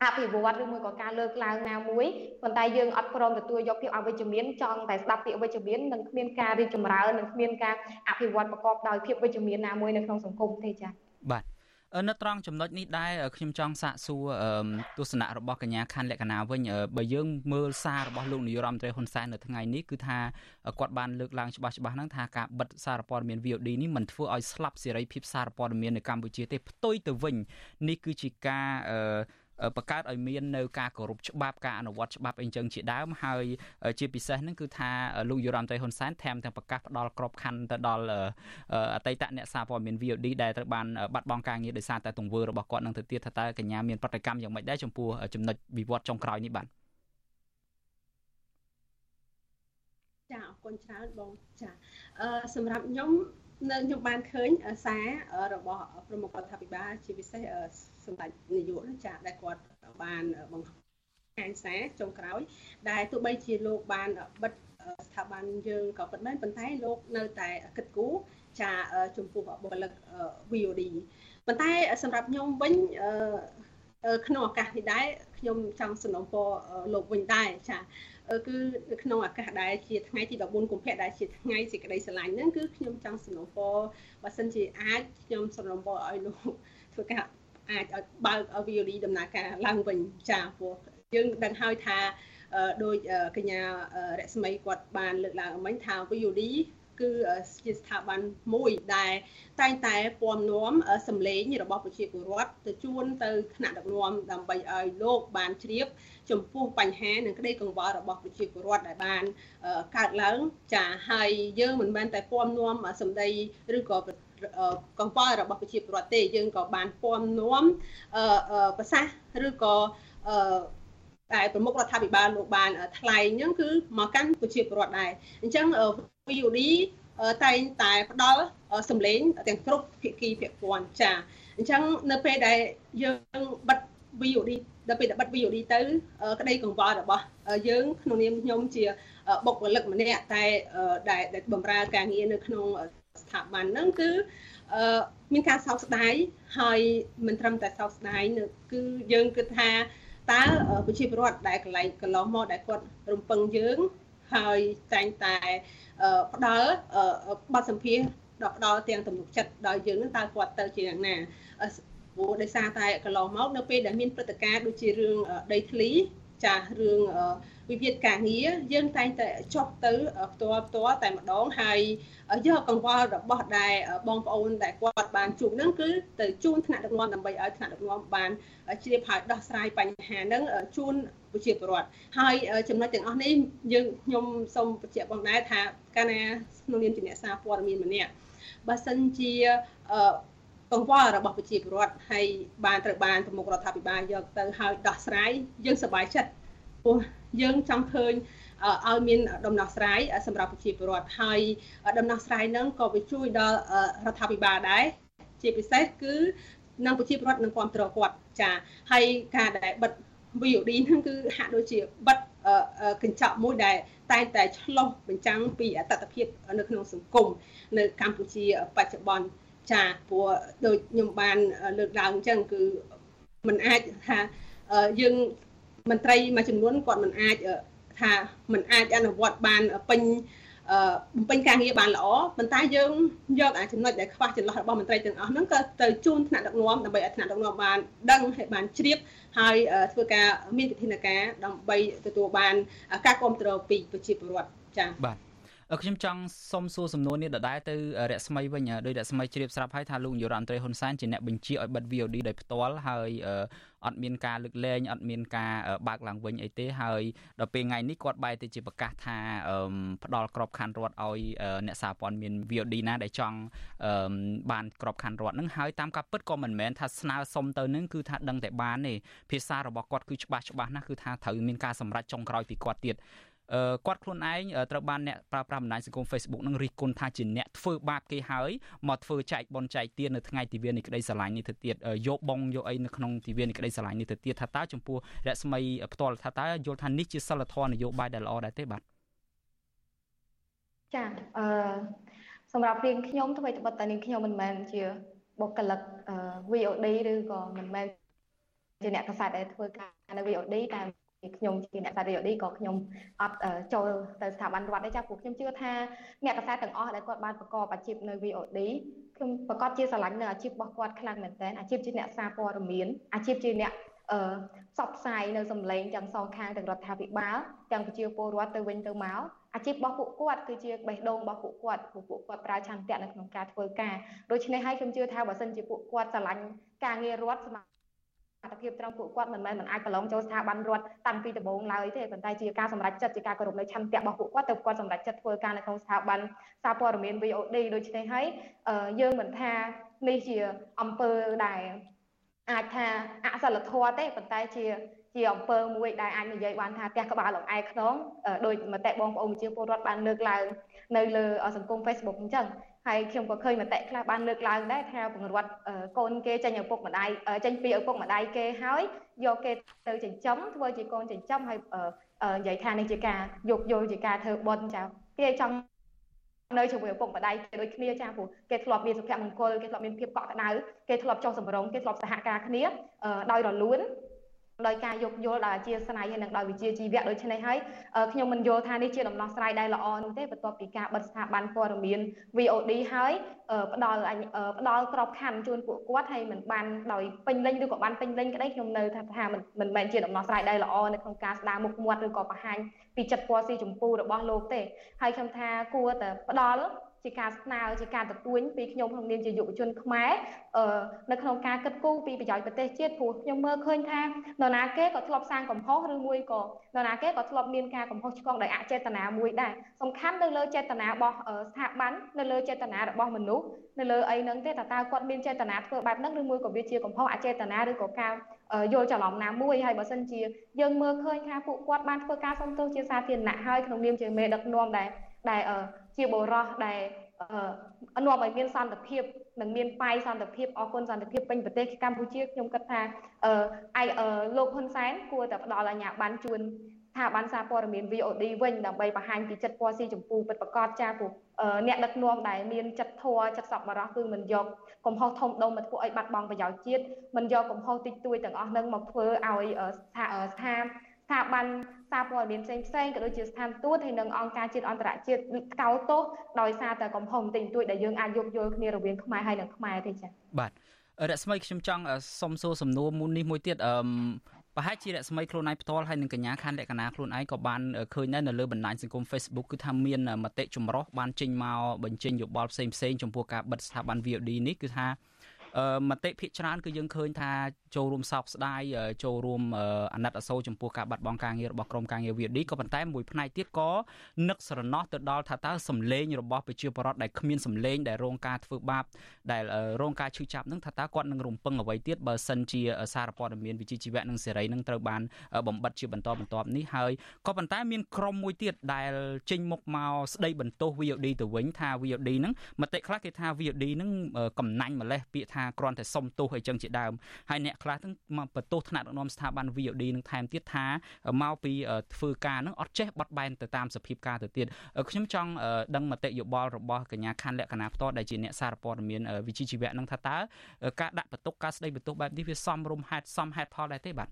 អភិវឌ្ឍឬមួយក៏ការលើកឡើងណាមួយប៉ុន្តែយើងអត់ព្រមទទួលយកភាពអវិជ្ជមានចង់តែស្ដាប់ពាក្យវិជ្ជមាននិងគ្មានការរីកចម្រើននិងគ្មានការអភិវឌ្ឍប្រកបដោយភាពវិជ្ជមានណាមួយនៅក្នុងសង្គមទេចា៎
បាទនៅត្រង់ចំណុចនេះដែរខ្ញុំចង់សាកសួរទស្សនៈរបស់កញ្ញាខណ្ឌលក្ខណាវិញបើយើងមើលសាររបស់លោកនាយរដ្ឋមន្ត្រីហ៊ុនសែននៅថ្ងៃនេះគឺថាគាត់បានលើកឡើងច្បាស់ច្បាស់ហ្នឹងថាការបិទសារព័ត៌មាន VOD នេះមិនធ្វើឲ្យស្លាប់សេរីភាពសារព័ត៌មាននៅកម្ពុជាទេផ្ទុយទៅវិញនេះគឺជាការ បង្កើតឲ្យមាននៅការគោរពច្បាប់ការអនុវត្តច្បាប់អីចឹងជាដើមហើយជាពិសេសហ្នឹងគឺថាលោកយុរ៉ាន់តេហ៊ុនសែនថែមទាំងប្រកាសផ្ដល់ក្របខ័ណ្ឌទៅដល់អតីតអ្នកសារព័ត៌មាន VOD ដែលត្រូវបានបាត់បង់ការងារដោយសារតែទង្វើរបស់គាត់នឹងទៅទៀតថាតើកញ្ញាមានប្រតិកម្មយ៉ាងម៉េចដែរចំពោះចំណុចវិវត្តចុងក្រោយនេះបាទ
ចាអរគុណច្រើនបងចាអឺសម្រាប់ខ្ញុំនៅខ្ញុំបានឃើញសាររបស់ប្រមុខរដ្ឋាភិបាលជាពិសេស សម្ដេចនាយកចាដែលគាត់បានបង្ហាញសារចុងក្រោយ ដែលទោះបីជាលោកបានបិទស្ថាប័នយើងក៏ពិតមែនប៉ុន្តែលោកនៅតែគិតគូរចាចំពោះបុគ្គលិក VOD ប៉ុន្តែសម្រាប់ខ្ញុំវិញក្នុងឱកាសនេះដែរខ្ញុំចង់សំណូមពរលោកវិញដែរចាគឺក្នុងឱកាសដែលជាថ្ងៃទី14កុម្ភៈដែលជាថ្ងៃសេចក្តីស្រឡាញ់ហ្នឹងគឺខ្ញុំចង់សំណូមពរបើសិនជាអាចខ្ញុំសំណូមពរឲ្យលោកធ្វើការ អាចឲ្យបើក VOD ដំណើរការឡើងវិញចាព្រោះយើងដឹងហើយថាដោយកញ្ញារស្មីគាត់បានលើកឡើងមិញថា VOD គឺជាស្ថាប័នមួយដែលតែងតែពំនាំសម្លេងរបស់ប្រជាពលរដ្ឋទៅជួនទៅថ្នាក់ដឹកនាំដើម្បីឲ្យលោកបានជ្រាប ចំពោះបញ្ហានិងក្តីកង្វល់របស់ប្រជាពលរដ្ឋដែលបានកើតឡើងចាហើយយើងមិនមែនតែពំនាំសម្ដីឬក៏ កង្វល់របស់ប្រជាពលរដ្ឋទេយើងក៏បានពំនាំប្រសាសន៍ឬក៏តែប្រមុខរដ្ឋាភិបាលលោកបានថ្លែងហ្នឹងគឺមកកាន់ប្រជាពលរដ្ឋដែរអញ្ចឹង VOD តែងតែផ្ដល់សម្លេងទាំងគ្រប់ភាគីពាក់ព័ន្ធចាអញ្ចឹងនៅពេលដែលយើងបិទ VOD ដល់ពេលដែលបិទ VOD ទៅក្តីកង្វល់របស់យើងក្នុងនាមខ្ញុំជាបុគ្គលិកម្នាក់តែដែលបម្រើការងារនៅក្នុង ស្ថាប័នហ្នឹងគឺមានការសោកស្ដាយហើយមិនត្រឹមតែសោកស្ដាយគឺយើងគិតថាតើប្រជាពលរដ្ឋដែលកន្លែងកន្លងមកដែលគាត់រំពឹងយើងហើយតែងតែផ្ដល់បទសម្ភាសដល់ផ្ដល់ទាំងទំនុកចិត្តដល់យើងនឹងតើគាត់ទៅជាយ៉ាងណាព្រោះដោយសារតែកន្លងមកនៅពេលដែលមានព្រឹត្តិការណ៍ដូចជារឿងដីធ្លីចាស់រឿង វិវាទការងារយើងតែងតែចុះទៅផ្ទាល់ផ្ទាល់តែម្ដងហើយយកកង្វល់របស់ដែលបងប្អូនដែលគាត់បានជួបនឹងគឺទៅជូនថ្នាក់ដឹកនាំដើម្បីឲ្យថ្នាក់ដឹកនាំបានជ្រាបហើយដោះស្រាយបញ្ហានឹងជូនប្រជាពលរដ្ឋហើយចំណុចទាំងអស់នេះយើងខ្ញុំសូមបញ្ជាក់បងដែរថាកាលណាក្នុងនាមជាអ្នកសារព័ត៌មានម្នាក់បើសិនជាកង្វល់របស់ប្រជាពលរដ្ឋហើយបានត្រូវបានប្រមុខរដ្ឋាភិបាលយកទៅហើយដោះស្រាយយើងសប្បាយចិត្ត ព្រោះយើងចង់ឃើញឲ្យមានដំណោះស្រាយសម្រាប់ប្រជាពលរដ្ឋហើយដំណោះស្រាយហ្នឹងក៏វាជួយដល់រដ្ឋាភិបាលដែរជាពិសេសគឺនឹងប្រជាពលរដ្ឋនឹងគ្រប់គ្រងគាត់ចាហើយការដែលបិទ VOD ហ្នឹងគឺហាក់ដូចជាបិទកញ្ចក់មួយដែលតែងតែឆ្លុះបញ្ចាំងពីអតតភាពនៅក្នុងសង្គមនៅកម្ពុជាបច្ចុប្បន្នចាព្រោះដូចខ្ញុំបានលើកឡើងអញ្ចឹងគឺมันអាចថាយើង មន្ត្រីមួយចំនួនគាត់មិនអាចថាมันអាចអនុវត្តបានពេញបំពេញការងារបានល្អប៉ុន្តែយើងយកអាចំណុចដែលខ្វះចន្លោះរបស់មន្ត្រីទាំងអស់ហ្នឹងក៏ទៅជូនថ្នាក់ដឹកនាំដើម្បីឲ្យថ្នាក់ដឹកនាំបានដឹងហើយបានជ្រាបហើយធ្វើការមានវិធានការដើម្បីទទួលបានការគ្រប់គ្រងពីប្រជាពលរដ្ឋចា៎
បាទ ខ្ញុំចង់សុំសួរសំណួរនេះដដែលទៅរស្មីវិញដោយរស្មីជ្រាបស្រាប់ហើយថាលោកនាយរដ្ឋមន្ត្រីហ៊ុនសែនជាអ្នកបញ្ជាឲ្យបិទ VOD ដោយផ្ទាល់ហើយអត់មានការលើកលែងអត់មានការបើកឡើងវិញអីទេហើយដល់ពេលថ្ងៃនេះគាត់បែរទៅជាប្រកាសថាផ្ដល់ក្របខ័ណ្ឌរដ្ឋឲ្យអ្នកសារព័ត៌មាន VOD ណាដែលចង់បានក្របខ័ណ្ឌរដ្ឋនឹងហើយតាមការពិតក៏មិនមែនថាស្នើសុំទៅនឹងគឺថាដឹងតែបានទេភាសារបស់គាត់គឺច្បាស់ច្បាស់ណាស់គឺថាត្រូវមានការសម្រេចចុងក្រោយពីគាត់ទៀត គាត់ខ្លួនឯងត្រូវបានអ្នកប្រើប្រាស់បណ្ដាញសង្គម Facebook នឹងរិះគន់ថាជាអ្នកធ្វើបាបគេហើយមកធ្វើចែកបនចែកទាននៅថ្ងៃទិវានៃក្តីស្រឡាញ់នេះទៅទៀតយកបងយកអីនៅក្នុងទិវានៃក្តីស្រឡាញ់នេះទៅទៀតថាតើចំពោះរស្មីផ្ទាល់ថាតើយល់ថានេះជាសិលធម៌នយោបាយដែលល្អដែរទេបាទ
ចាអឺសម្រាប់រៀងខ្ញុំធ្វើត្បិតតែនាងខ្ញុំមិនមែនជាបុគ្គលិក VOD ឬក៏មិនមែនជាអ្នកកសែតដែលធ្វើការនៅ VOD តែ ខ្ញុំជាអ្នកសាររីឌីក៏ខ្ញុំអត់ចូលទៅស្ថាប័នរដ្ឋទេចាព្រោះខ្ញុំជឿថាអ្នកកសែតទាំងអស់ដែលគាត់បានប្រកបអាជីពនៅ VOD ខ្ញុំប្រកាសជាស្រឡាញ់នៅអាជីពរបស់គាត់ខ្លាំងមែនទែនអាជីពជាអ្នកសារព័ត៌មានអាជីពជាអ្នកអឺផ្សព្វផ្សាយនៅសម្លេងទាំងសងខាងទាំងរដ្ឋាភិបាលទាំងប្រជាពលរដ្ឋទៅវិញទៅមកអាជីពរបស់ពួកគាត់គឺជាបេះដូងរបស់ពួកគាត់ពួកពួកគាត់ប្រើឆន្ទៈនៅក្នុងការធ្វើការដូច្នេះហើយខ្ញុំជឿថាបើសិនជាពួកគាត់ស្រឡាញ់ការងាររដ្ឋសម ត្ថភាពត្រង់ពួកគាត់មិនមែនមិនអាចប្រឡងចូលស្ថាប័នរដ្ឋតាំងពីដំបូងឡើយទេប៉ុន្តែជាការសម្រេចចិត្តជាការគោរពនៅឆន្ទៈរបស់ពួកគាត់ទៅគាត់សម្រេចចិត្តធ្វើការនៅក្នុងស្ថាប័នសារព័ត៌មាន VOD ដូច្នេះហើយយើងមិនថានេះជាអង្គើដែលអាចថាអសិលធម៌ទេប៉ុន្តែជាជាអង្គើមួយដែលអាចនិយាយបានថាផ្ទះក្បាលលំអែខ្នងដោយមតិបងប្អូនប្រជាពលរដ្ឋបានលើកឡើងនៅលើសង្គម Facebook អញ្ចឹង ហើយខ្ញុំក៏ឃើញមតិខ្លះបានលើកឡើងដែរថាបង្រួតកូនគេចេញឪពុកម្ដាយចេញពីឪពុកម្ដាយគេហើយយកគេទៅចិញ្ចឹមធ្វើជាកូនចិញ្ចឹមហើយនិយាយថានេះជាការយកយល់ជាការធ្វើបុណ្យចាគេចង់នៅជាមួយឪពុកម្ដាយគេដូចគ្នាចាព្រោះគេធ្លាប់មានសុភមង្គលគេធ្លាប់មានភាពកក់ក្ដៅគេធ្លាប់ចុះសម្រុងគេធ្លាប់សហការគ្នាដោយរលូន ដោយការយោគយល់ដោយអធិស្ឋានហើយនឹងដោយវិជាជីវៈដូច្នេះហើយខ្ញុំមិនយល់ថានេះជាដំណោះស្រាយដែលល្អនោះទេបន្ទាប់ពីការបិទស្ថាប័នព័ត៌មាន VOD ហើយផ្ដល់ផ្ដល់ក្របខ័ណ្ឌជូនពួកគាត់ហើយមិនបានដោយពេញលេញឬក៏បានពេញលេញក្តីខ្ញុំនៅថាថាមិនមិនមែនជាដំណោះស្រាយដែលល្អនៅក្នុងការស្ដារមុខមាត់ឬក៏បង្ហាញពីចិត្តពណ៌ស៊ីចម្ពូរបស់លោកទេហើយខ្ញុំថាគួរតែផ្ដល់ ជាការស្នើជាការទទួញពីខ្ញុំក្នុងនាមជាយុវជនខ្មែរនៅក្នុងការគិតគូរពីប្រយោជន៍ប្រទេសជាតិព្រោះខ្ញុំមើលឃើញថានរណាគេក៏ធ្លាប់សាងកំហុសឬមួយក៏នរណាគេក៏ធ្លាប់មានការកំហុសឆ្គងដោយអចេតនាមួយដែរសំខាន់នៅលើចេតនារបស់ស្ថាប័ននៅលើចេតនារបស់មនុស្សនៅលើអីហ្នឹងទេតើតើគាត់មានចេតនាធ្វើបែបហ្នឹងឬមួយក៏វាជាកំហុសអចេតនាឬក៏ការយល់ច្រឡំណាមួយហើយបើសិនជាយើងមើលឃើញថាពួកគាត់បានធ្វើការសុំទោសជាសាធារណៈហើយក្នុងនាមជាមេដឹកនាំដែលដែល ជាបរោះដែលនាំឲ្យមានសន្តិភាពនិងមានបាយសន្តិភាពអរគុណសន្តិភាពពេញប្រទេសកម្ពុជាខ្ញុំគិតថាអឺលោកហ៊ុនសែនគួរតែផ្ដល់អាជ្ញាប័ណ្ណជូនស្ថាប័នសារព័ត៌មាន VOD វិញដើម្បីបង្ហាញពីចិត្តពណ៌ស៊ីចម្ពូពិតប្រាកដចាព្រោះអ្នកដឹកនាំដែលមានចិត្តធម៌ចិត្តសប្បុរសគឺមិនយកកំហុសធំដុំមកធ្វើឲ្យបាត់បង់ប្រយោជន៍ជាតិមិនយកកំហុសតិចតួចទាំងអស់នឹងមកធ្វើឲ្យស្ថាស្ថាស្ថាប័ន សារព័ត៌មានផ្សេងផ្សេងក៏ដូចជាស្ថានទូតហើយនិងអង្គការជាតិអន្តរជាតិថ្កោលទោសដោយសារតែកំហុសបន្តិចបន្តួចដែលយើងអាចយកយល់គ្នារវាងខ្មែរហើយនិងខ្មែរទេចា៎
បាទរស្មីខ្ញុំចង់សុំសួរសំណួរមួយនេះមួយទៀតអឺប្រហែលជារស្មីខ្លួនឯងផ្ទាល់ហើយនឹងកញ្ញាខណ្ឌលក្ខណៈខ្លួនឯងក៏បានឃើញដែរនៅលើបណ្ដាញសង្គម Facebook គឺថាមានមតិចម្រុះបានចេញមកបញ្ចេញយោបល់ផ្សេងផ្សេងចំពោះការបិទស្ថាប័ន VOD នេះគឺថា មតិភាគច្រើនគឺយើងឃើញថាចូលរួមសោកស្ដាយចូលរួមអាណិតអាសូរចំពោះការបាត់បង់ការងាររបស់ក្រុមការងារ VD ក៏ប៉ុន្តែមួយផ្នែកទៀតក៏នឹកស្រណោះទៅដល់ថាតើសម្លេងរបស់ប្រជាពលរដ្ឋដែលគ្មានសម្លេងដែលរងការធ្វើបាបដែលរងការឈឺចាប់នឹងថាតើគាត់នឹងរំពឹងអ្វីទៀតបើសិនជាសារព័ត៌មានវិជ្ជាជីវៈនិងសេរីនឹងត្រូវបានបំបិតជាបន្តបន្ទាប់នេះហើយក៏ប៉ុន្តែមានក្រុមមួយទៀតដែលចេញមុខមកស្ដីបន្ទោស VOD ទៅវិញថា VOD នឹងមតិខ្លះគេថា VOD នឹងកំណាញ់ម្លេះពាក្យថាគ្រាន់តែសុំទោសអីចឹងជាដើមហើយអ្នកខ្លះទាំងមកបន្ទោសថ្នាក់ដឹកនាំស្ថាប័ន VOD នឹងថែមទៀតថាមកពីធ្វើការនឹងអត់ចេះបត់បែនទៅតាមសភាពការទៅទៀតខ្ញុំចង់ដឹងមតិយោបល់របស់កញ្ញាខណ្ឌលក្ខណៈផ្ទាល់ដែលជាអ្នកសារព័ត៌មានវិជ្ជាជីវៈនឹងថាតើការដាក់បន្ទុកការស្ដីបន្ទោសបែបនេះវាសមរម្យហេតុសមហេតុផលដែរទេបាទ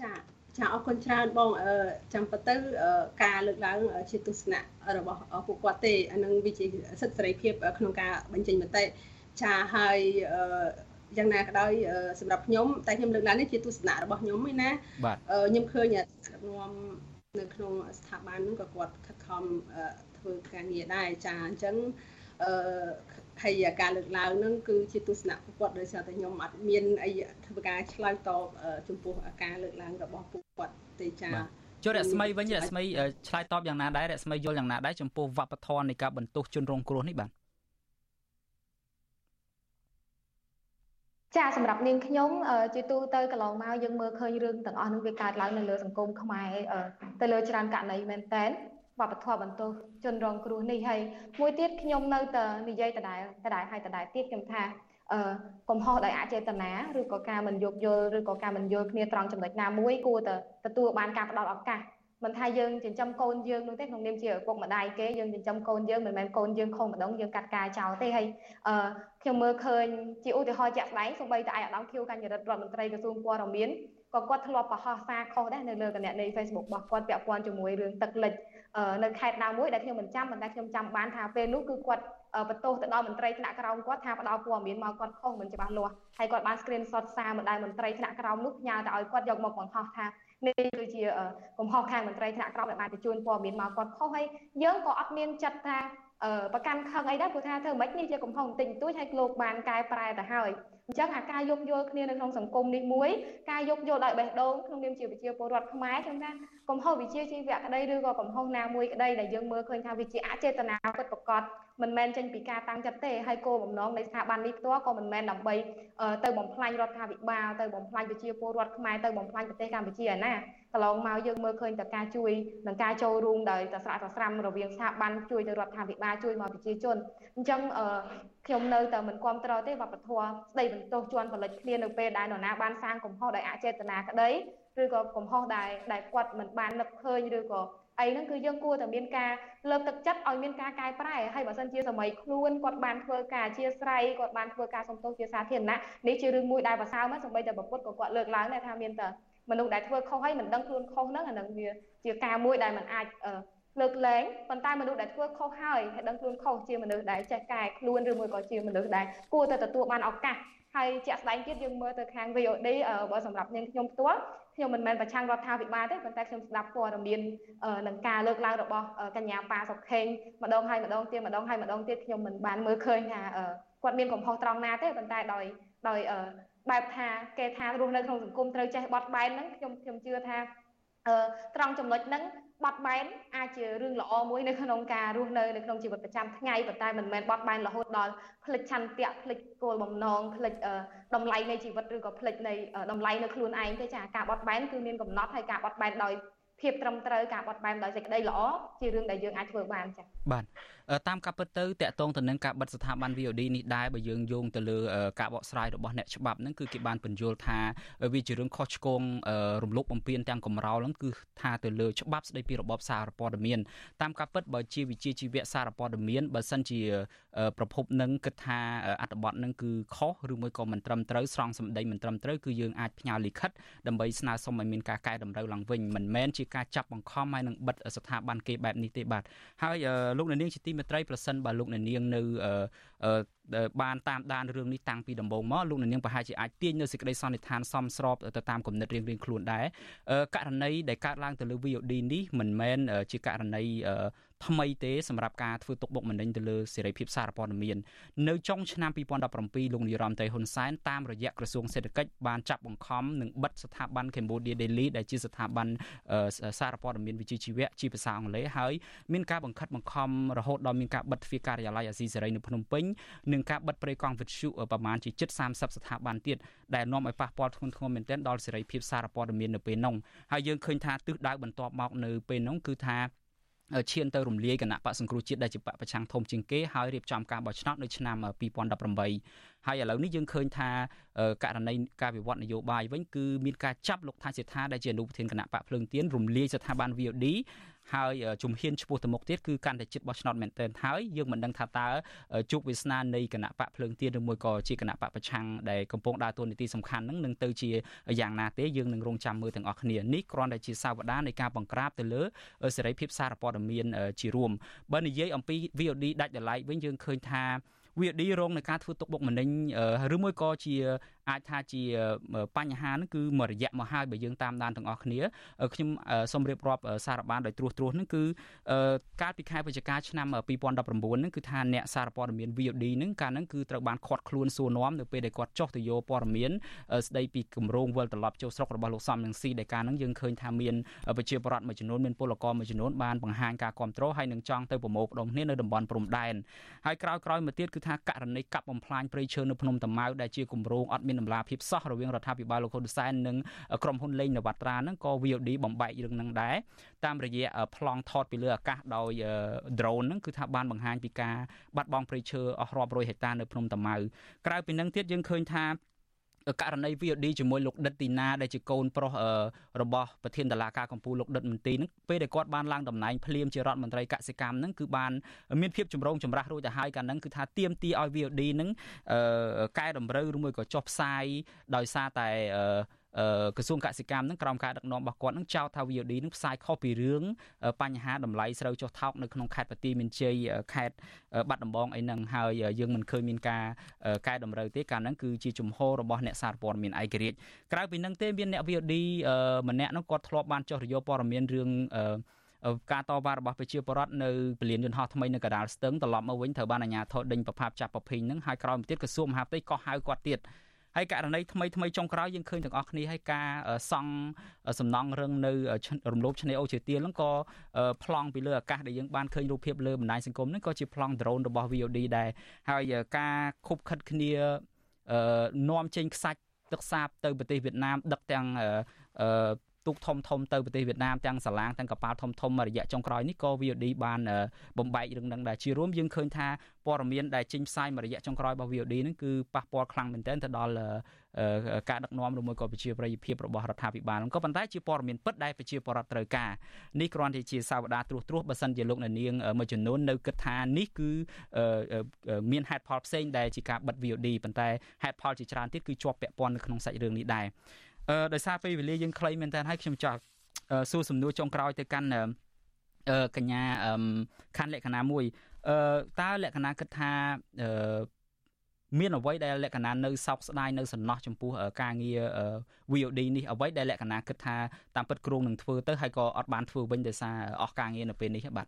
ចា ចាអរគុណច្រើនបងចាំពិតទៅការលើកឡើងជាទស្សនៈរបស់ពួកគាត់ទេអានឹងវាជាសិទ្ធិសេរីភាពក្នុងការបញ្ចេញមតិចាហើយយ៉ាងណាក៏ដោយសម្រាប់ខ្ញុំតែខ្ញុំលើកឡើងនេះជាទស្សនៈរបស់ខ្ញុំឯណាខ្ញុំឃើញនាំនៅក្នុងស្ថាប័នហ្នឹងក៏គាត់ខិតខំធ្វើការងារដែរចាអញ្ចឹងអឺ ហើយការលើកឡើងហ្នឹងគឺជាទស្សនៈគាត់ដោយសារតែខ្ញុំអត់មានអីធ្វើការឆ្លើយតបចំពោះការលើកឡើងរបស់ពួកគាត់ទេចា៎
ចូលរស្មីវិញរស្មីឆ្លើយតបយ៉ាងណាដែររស្មីយល់យ៉ាងណាដែរចំពោះវប្បធម៌នៃការបន្ទោសជនរងគ្រោះនេះបាទ
ចាសម្រាប់នាងខ្ញុំជាទូទៅកន្លងមកយើងមើលឃើញរឿងទាំងអស់នឹងវាកើតឡើងនៅលើសង្គមខ្មែរទៅលើច្រើនករណីមែនតើ វប្បធម៌បន្ទោសជនរងគ្រោះនេះហើយមួយទៀតខ្ញុំនៅតែនិយាយដដែលដដែលហើយដដែលទៀតខ្ញុំថាអឺកំហុសដោយអចេតនាឬក៏ការមិនយោគយល់ឬក៏ការមិនយល់គ្នាត្រង់ចំណុចណាមួយគួរតែទទួលបានការផ្ដល់ឱកាសមិនថាយើងចិញ្ចឹមកូនយើងនោះទេក្នុងនាមជាឪពុកម្ដាយគេយើងចិញ្ចឹមកូនយើងមិនមែនកូនយើងខុសម្ដងយើងកាត់ការចោលទេហើយអឺខ្ញុំមើលឃើញជាឧទាហរណ៍ជាក់ស្ដែងសូម្បីតែឯកឧត្តមខៀវកញ្ញរិទ្ធរដ្ឋមន្ត្រីក្រសួងព័ត៌មានក៏គាត់ធ្លាប់ប្រហោះសារខុសដែរនៅលើគណនី Facebook របស់គាត់ពាក់ព័ន្ធជាមួយរឿងទឹកលិច នៅខេត្តណាមួយដែលខ្ញុំមិនចាំប៉ុន្តែខ្ញុំចាំបានថាពេលនោះគឺគាត់បន្ទោសទៅដល់មន្ត្រីថ្នាក់ក្រោមគាត់ថាផ្ដល់ព័ត៌មានមកគាត់ខុសមិនច្បាស់លាស់ហើយគាត់បាន screenshot សារមកដល់មន្ត្រីថ្នាក់ក្រោមនោះផ្ញើទៅឲ្យគាត់យកមកបង្ហោះថានេះគឺជាកំហុសខាងមន្ត្រីថ្នាក់ក្រោមដែលបានបញ្ជូនព័ត៌មានមកគាត់ខុសហើយយើងក៏អត់មានចិត្តថា ប្រកាន់ខឹងអីដែរព្រោះថាធ្វើមិននេះជាកំហុសបន្តិចបន្តួចហើយលោកបានកែប្រែទៅហើយអញ្ចឹងអាការយោគយល់គ្នានៅក្នុងសង្គមនេះមួយការយោគយល់ដោយបេះដូងក្នុងនាមជាប្រជាពលរដ្ឋខ្មែរខ្ញុំថាកំហុសវិជាជីវៈក្តីឬក៏កំហុសណាមួយក្តីដែលយើងមើលឃើញថាវាជាអចេតនាពិតប្រាកដមិនមែនចេញពីការតាំងចិត្តទេហើយគោលបំណងនៃស្ថាប័ននេះផ្ទាល់ក៏មិនមែនដើម្បីទៅបំផ្លាញរដ្ឋាភិបាលទៅបំផ្លាញប្រជាពលរដ្ឋខ្មែរទៅបំផ្លាញប្រទេសកម្ពុជាឯណា កន្លងមកយើងមើលឃើញតការជួយនិងការចូលរួមដោយតស្រាក់តស្រាំរវាងស្ថាប័នជួយទៅរដ្ឋាភិបាលជួយមកប្រជាជនអញ្ចឹងខ្ញុំនៅតែមិនគ្រប់គ្រងទេវប្បធម៌ស្ដីបន្ទោសជន់ផលិតគ្នានៅពេលដែលនរណាបានសាងកំហុសដោយអចេតនាក្តីឬក៏កំហុសដែលដែលគាត់មិនបាននឹកឃើញឬក៏អីហ្នឹងគឺយើងគួរតែមានការលើកទឹកចិត្តឲ្យមានការកែប្រែហើយបើសិនជាសម័យខ្លួនគាត់បានធ្វើការអធិស្ឋានគាត់បានធ្វើការសំទោសជាសាធារណៈនេះជារឿងមួយដែលប្រសើរមកសម្បីតែប្រពុតក៏គាត់លើកឡើងដែរថាមានតែ មនុស្សដែលធ្វើខុសហើយមិនដឹងខ្លួនខុសហ្នឹងអានឹងវាជាការមួយដែលมันអាចលើកលែងប៉ុន្តែមនុស្សដែលធ្វើខុសហើយហើយដឹងខ្លួនខុសជាមនុស្សដែលចេះកែខ្លួនឬមួយក៏ជាមនុស្សដែលគួរតែទទួលបានឱកាសហើយជាក់ស្ដែងទៀតយើងមើលទៅខាង VOD បើសម្រាប់នាងខ្ញុំផ្ទាល់ខ្ញុំមិនមែនប្រឆាំងរដ្ឋាភិបាលទេប៉ុន្តែខ្ញុំស្ដាប់ព័ត៌មាននឹងការលើកឡើងរបស់កញ្ញាប៉ាសុខេងម្ដងហើយម្ដងទៀតម្ដងហើយម្ដងទៀតខ្ញុំមិនបានមើលឃើញថាគាត់មានកំហុសត្រង់ណាទេប៉ុន្តែដោយដោយ បែបថាគេថារស់នៅក្នុងសង្គមត្រូវចេះបត់បែនហ្នឹងខ្ញុំខ្ញុំជឿថាត្រង់ចំណុចហ្នឹងបត់បែនអាចជារឿងល្អមួយនៅក្នុងការរស់នៅនៅក្នុងជីវិតប្រចាំថ្ងៃប៉ុន្តែមិនមែនបត់បែនរហូតដល់ផ្លិចឆន្ទៈផ្លិចគោលបំណងផ្លិចតម្លៃនៃជីវិតឬក៏ផ្លិចនៃតម្លៃនៅខ្លួនឯងទេចាការបត់បែនគឺមានកំណត់ហើយការបត់បែនដោយភាពត្រឹមត្រូវការបត់បែនដោយសេចក្តីល្អជារឿងដែលយើងអាចធ្វើបានចា៎
បាទ តាមការពិតទៅតកតងទៅនឹងការបិទស្ថាប័ន VOD នេះដែរបើយើងយោងទៅលើការបកស្រាយរបស់អ្នកច្បាប់ហ្នឹងគឺគេបានបញ្យល់ថាវាជារឿងខុសឆ្គងរំលោភបំពានទាំងកំរោលហ្នឹងគឺថាទៅលើច្បាប់ស្តីពីរបបសារព័ត៌មានតាមការពិតបើជាវិជាជីវៈសារព័ត៌មានបើសិនជាប្រភពនឹងគិតថាអត្ថបទនឹងគឺខុសឬមួយក៏មិនត្រឹមត្រូវស្រង់សម្ដីមិនត្រឹមត្រូវគឺយើងអាចផ្ញើលិខិតដើម្បីស្នើសុំឲ្យមានការកែតម្រូវឡើងវិញមិនមែនជាការចាប់បង្ខំឲ្យនឹងបិទស្ថាប័នគេបែបនេះទេបាទហើយលោកនាងជាទីមេត្រីប្រសិនបើលោកនាងនៅបានតាមដានរឿងនេះតាំងពីដំបូងមកលោកនាងប្រហែលជាអាចទាញនៅសេចក្តីសន្និដ្ឋានសមស្របទៅតាមគំនិតរៀងៗខ្លួនដែរករណីដែលកើតឡើងទៅលើ VOD នេះមិនមែនជាករណី ថ្មីទេសម្រាប់ការធ្វើទុកបុកម្នេញទៅលើសេរីភាពសារព័ត៌មាននៅចុងឆ្នាំ2017លោកនាយរដ្ឋមន្ត្រីហ៊ុនសែនតាមរយៈក្រសួងសេដ្ឋកិច្ចបានចាប់បង្ខំនិងបិទស្ថាប័ន Cambodia Daily ដែលជាស្ថាប័នសារព័ត៌មានវិជ្ជាជីវៈជាភាសាអង់គ្លេសហើយមានការបង្ខិតបង្ខំរហូតដល់មានការបិទទ្វារការិយាល័យអាស៊ីសេរីនៅភ្នំពេញនិងការបិទព្រៃកង់វិទ្យុប្រមាណជាជិត30ស្ថាប័នទៀតដែលនាំឲ្យប៉ះពាល់ធ្ងន់ធ្ងរមែនទែនដល់សេរីភាពសារព័ត៌មាននៅពេលនោះហើយយើងឃើញថាទិសដៅបន្ទាប់មកនៅពេលនោះគឺថា ឈានទៅរំលាយគណៈបកសង្គ្រោះជាតិដែលជាបកប្រឆាំងធំជាងគេហើយរៀបចំការបោះឆ្នោតនៅឆ្នាំ2018ហើយឥឡូវនេះយើងឃើញថាករណីការវិវត្តនយោបាយវិញគឺមានការចាប់លោកថាសេដ្ឋាដែលជាអនុប្រធានគណៈបកភ្លើងទៀនរំលាយស្ថាប័ន VOD ហើយជំហានឆ្ពោះទៅមុខទៀតគឺកាន់តែជិតបោះឆ្នោតមែនទែនហើយយើងមិនដឹងថាតើជោគវាសនានៃគណៈបកភ្លើងទៀនឬមួយក៏ជាគណៈបកប្រឆាំងដែលកំពុងដើរតួនាទីសំខាន់ហ្នឹងនឹងទៅជាយ៉ាងណាទេយើងនឹងរងចាំមើលទាំងអស់គ្នានេះគ្រាន់តែជាសាវតានៃការបង្ក្រាបទៅលើសេរីភាពសារព័ត៌មានជារួមបើនិយាយអំពី VOD ដាច់ដライវិញយើងឃើញថា VOD រងនឹងការធ្វើទុកបុកម្នេញឬមួយក៏ជា អាចថាជាបញ្ហាហ្នឹងគឺមួយរយៈមកហើយបើយើងតាមដានទាំងអស់គ្នាខ្ញុំសូមរៀបរាប់សារបានដោយត្រួសត្រាសហ្នឹងគឺកាលពីខែវិច្ឆិកាឆ្នាំ2019ហ្នឹងគឺថាអ្នកសារព័ត៌មាន VOD ហ្នឹងកាលហ្នឹងគឺត្រូវបានឃាត់ខ្លួនសួរនាំនៅពេលដែលគាត់ចុះទៅយកព័ត៌មានស្ដីពីគម្រោងវិលត្រឡប់ចូលស្រុករបស់លោកសំនឹងស៊ីដែលកាលហ្នឹងយើងឃើញថាមានប្រជាពលរដ្ឋមួយចំនួនមានពលករមួយចំនួនបានបង្ហាញការគ្រប់គ្រងហើយនឹងចង់ទៅប្រមូលផ្ដុំគ្នានៅតំបន់ព្រំដែនហើយក្រោយៗមកទៀតគឺថាករណីកាប់បំផ្លាញព្រៃឈើនៅភ្នំតាម៉ៅដែលជាគម្រោងអត់មានដំណាភាពសោះរវាងរដ្ឋាភិបាលលោកហ៊ុនសែននិងក្រុមហ៊ុនលេងនវត្រាហ្នឹងក៏ VOD បំបែករឿងហ្នឹងដែរតាមរយៈប្លង់ថតពីលើអាកាសដោយ drone ហ្នឹងគឺថាបានបង្ហាញពីការបាត់បង់ព្រៃឈើអស់រាប់រយហិកតានៅភ្នំតាម៉ៅក្រៅពីហ្នឹងទៀតយើងឃើញថា ករណី VOD ជាមួយលោកដិតទីណាដែលជាកូនប្រុសរបស់ប្រធានតឡាការកម្ពុជាលោកដិតមន្ទីហ្នឹងពេលដែលគាត់បានឡើងតំណែងភ្លាមជារដ្ឋមន្ត្រីកសិកម្មហ្នឹងគឺបានមានភាពចម្រូងចម្រាសរួចទៅហើយកាលហ្នឹងគឺថាទៀមទីឲ្យ VOD ហ្នឹងកែតម្រូវឬមួយក៏ចុះផ្សាយដោយសារតែ ក្រសួងកសិកម្មនឹងក្រោមការដឹកនាំរបស់គាត់នឹងចោទថា VOD នឹងផ្សាយខុសពីរឿងបញ្ហាតម្លៃស្រូវចុះថោកនៅក្នុងខេត្តបន្ទាយមានជ័យខេត្តបាត់ដំបងអីហ្នឹងហើយយើងមិនឃើញមានការកែតម្រូវទេកាលហ្នឹងគឺជាជំហររបស់អ្នកសារព័ត៌មានឯករាជ្យក្រៅពីហ្នឹងទេមានអ្នក VOD ម្នាក់ហ្នឹងគាត់ធ្លាប់បានចុះរយោព័ត៌មានរឿងការតវ៉ារបស់ប្រជាពលរដ្ឋនៅពលានយន្តហោះថ្មីនៅកដាលស្ទឹងត្រឡប់មកវិញត្រូវបានអាជ្ញាធរដេញប្រផាបចាប់ប្រភេងហ្នឹងហើយក្រោយមកទៀតក្រសួងមហាផ្ទៃក៏ហៅគាត់ទៀត ហើយករណីថ្មីថ្មីចុងក្រោយយើងឃើញទាំងអស់គ្នាហើយការសង់សំណង់រឹងនៅរំលោភឆ្នេរអូជាទៀលហ្នឹងក៏ប្លង់ពីលើអាកាសដែលយើងបានឃើញរូបភាពលើបណ្ដាញសង្គមហ្នឹងក៏ជាប្លង់ drone របស់ VOD ដែរហើយការខុបខិតគ្នានាំចេញខ្សាច់ទឹកសាបទៅប្រទេសវៀតណាមដឹកទាំង ទូកធំធំទៅប្រទេសវៀតណាមទាំងសាឡាងទាំងកប៉ាល់ធំធំរយៈចុងក្រោយនេះក៏ VOD បានបំបែករឿងនឹងដែរជារួមយើងឃើញថាព័ត៌មានដែលចេញផ្សាយមួយរយៈចុងក្រោយរបស់ VOD ហ្នឹងគឺប៉ះពាល់ខ្លាំងមែនទែនទៅដល់ការដឹកនាំឬមួយក៏ប្រជាប្រិយភាពរបស់រដ្ឋាភិបាលក៏ប៉ុន្តែជាព័ត៌មានពិតដែលប្រជាពលរដ្ឋត្រូវការនេះគ្រាន់តែជាសាវតាត្រួសត្រាសបើសិនជាលោកនាងមួយចំនួននៅគិតថានេះគឺមានហេតុផលផ្សេងដែលជាការបិទ VOD ប៉ុន្តែហេតុផលជាច្រើនទៀតគឺជាប់ពាក់ព័ន្ធនៅក្នុងសាច់រឿងនេះដែរអឺ ដោយសារពេលវេលាយើងខ្លីមែនតើហើយខ្ញុំចង់សួរសំណួរចុងក្រោយទៅកាន់អឺកញ្ញាខណ្ឌលក្ខណៈមួយអឺតើលក្ខណៈគិតថាអឺមានអ្វីដែលលក្ខណៈនៅសោកស្ដាយនៅសំណោះចំពោះការងារ VOD នេះអ្វីដែលលក្ខណៈគិតថាតាមពិតគ្រងនឹងធ្វើទៅហើយក៏អត់បានធ្វើវិញដោយសារអស់ការងារនៅពេលនេះបាទ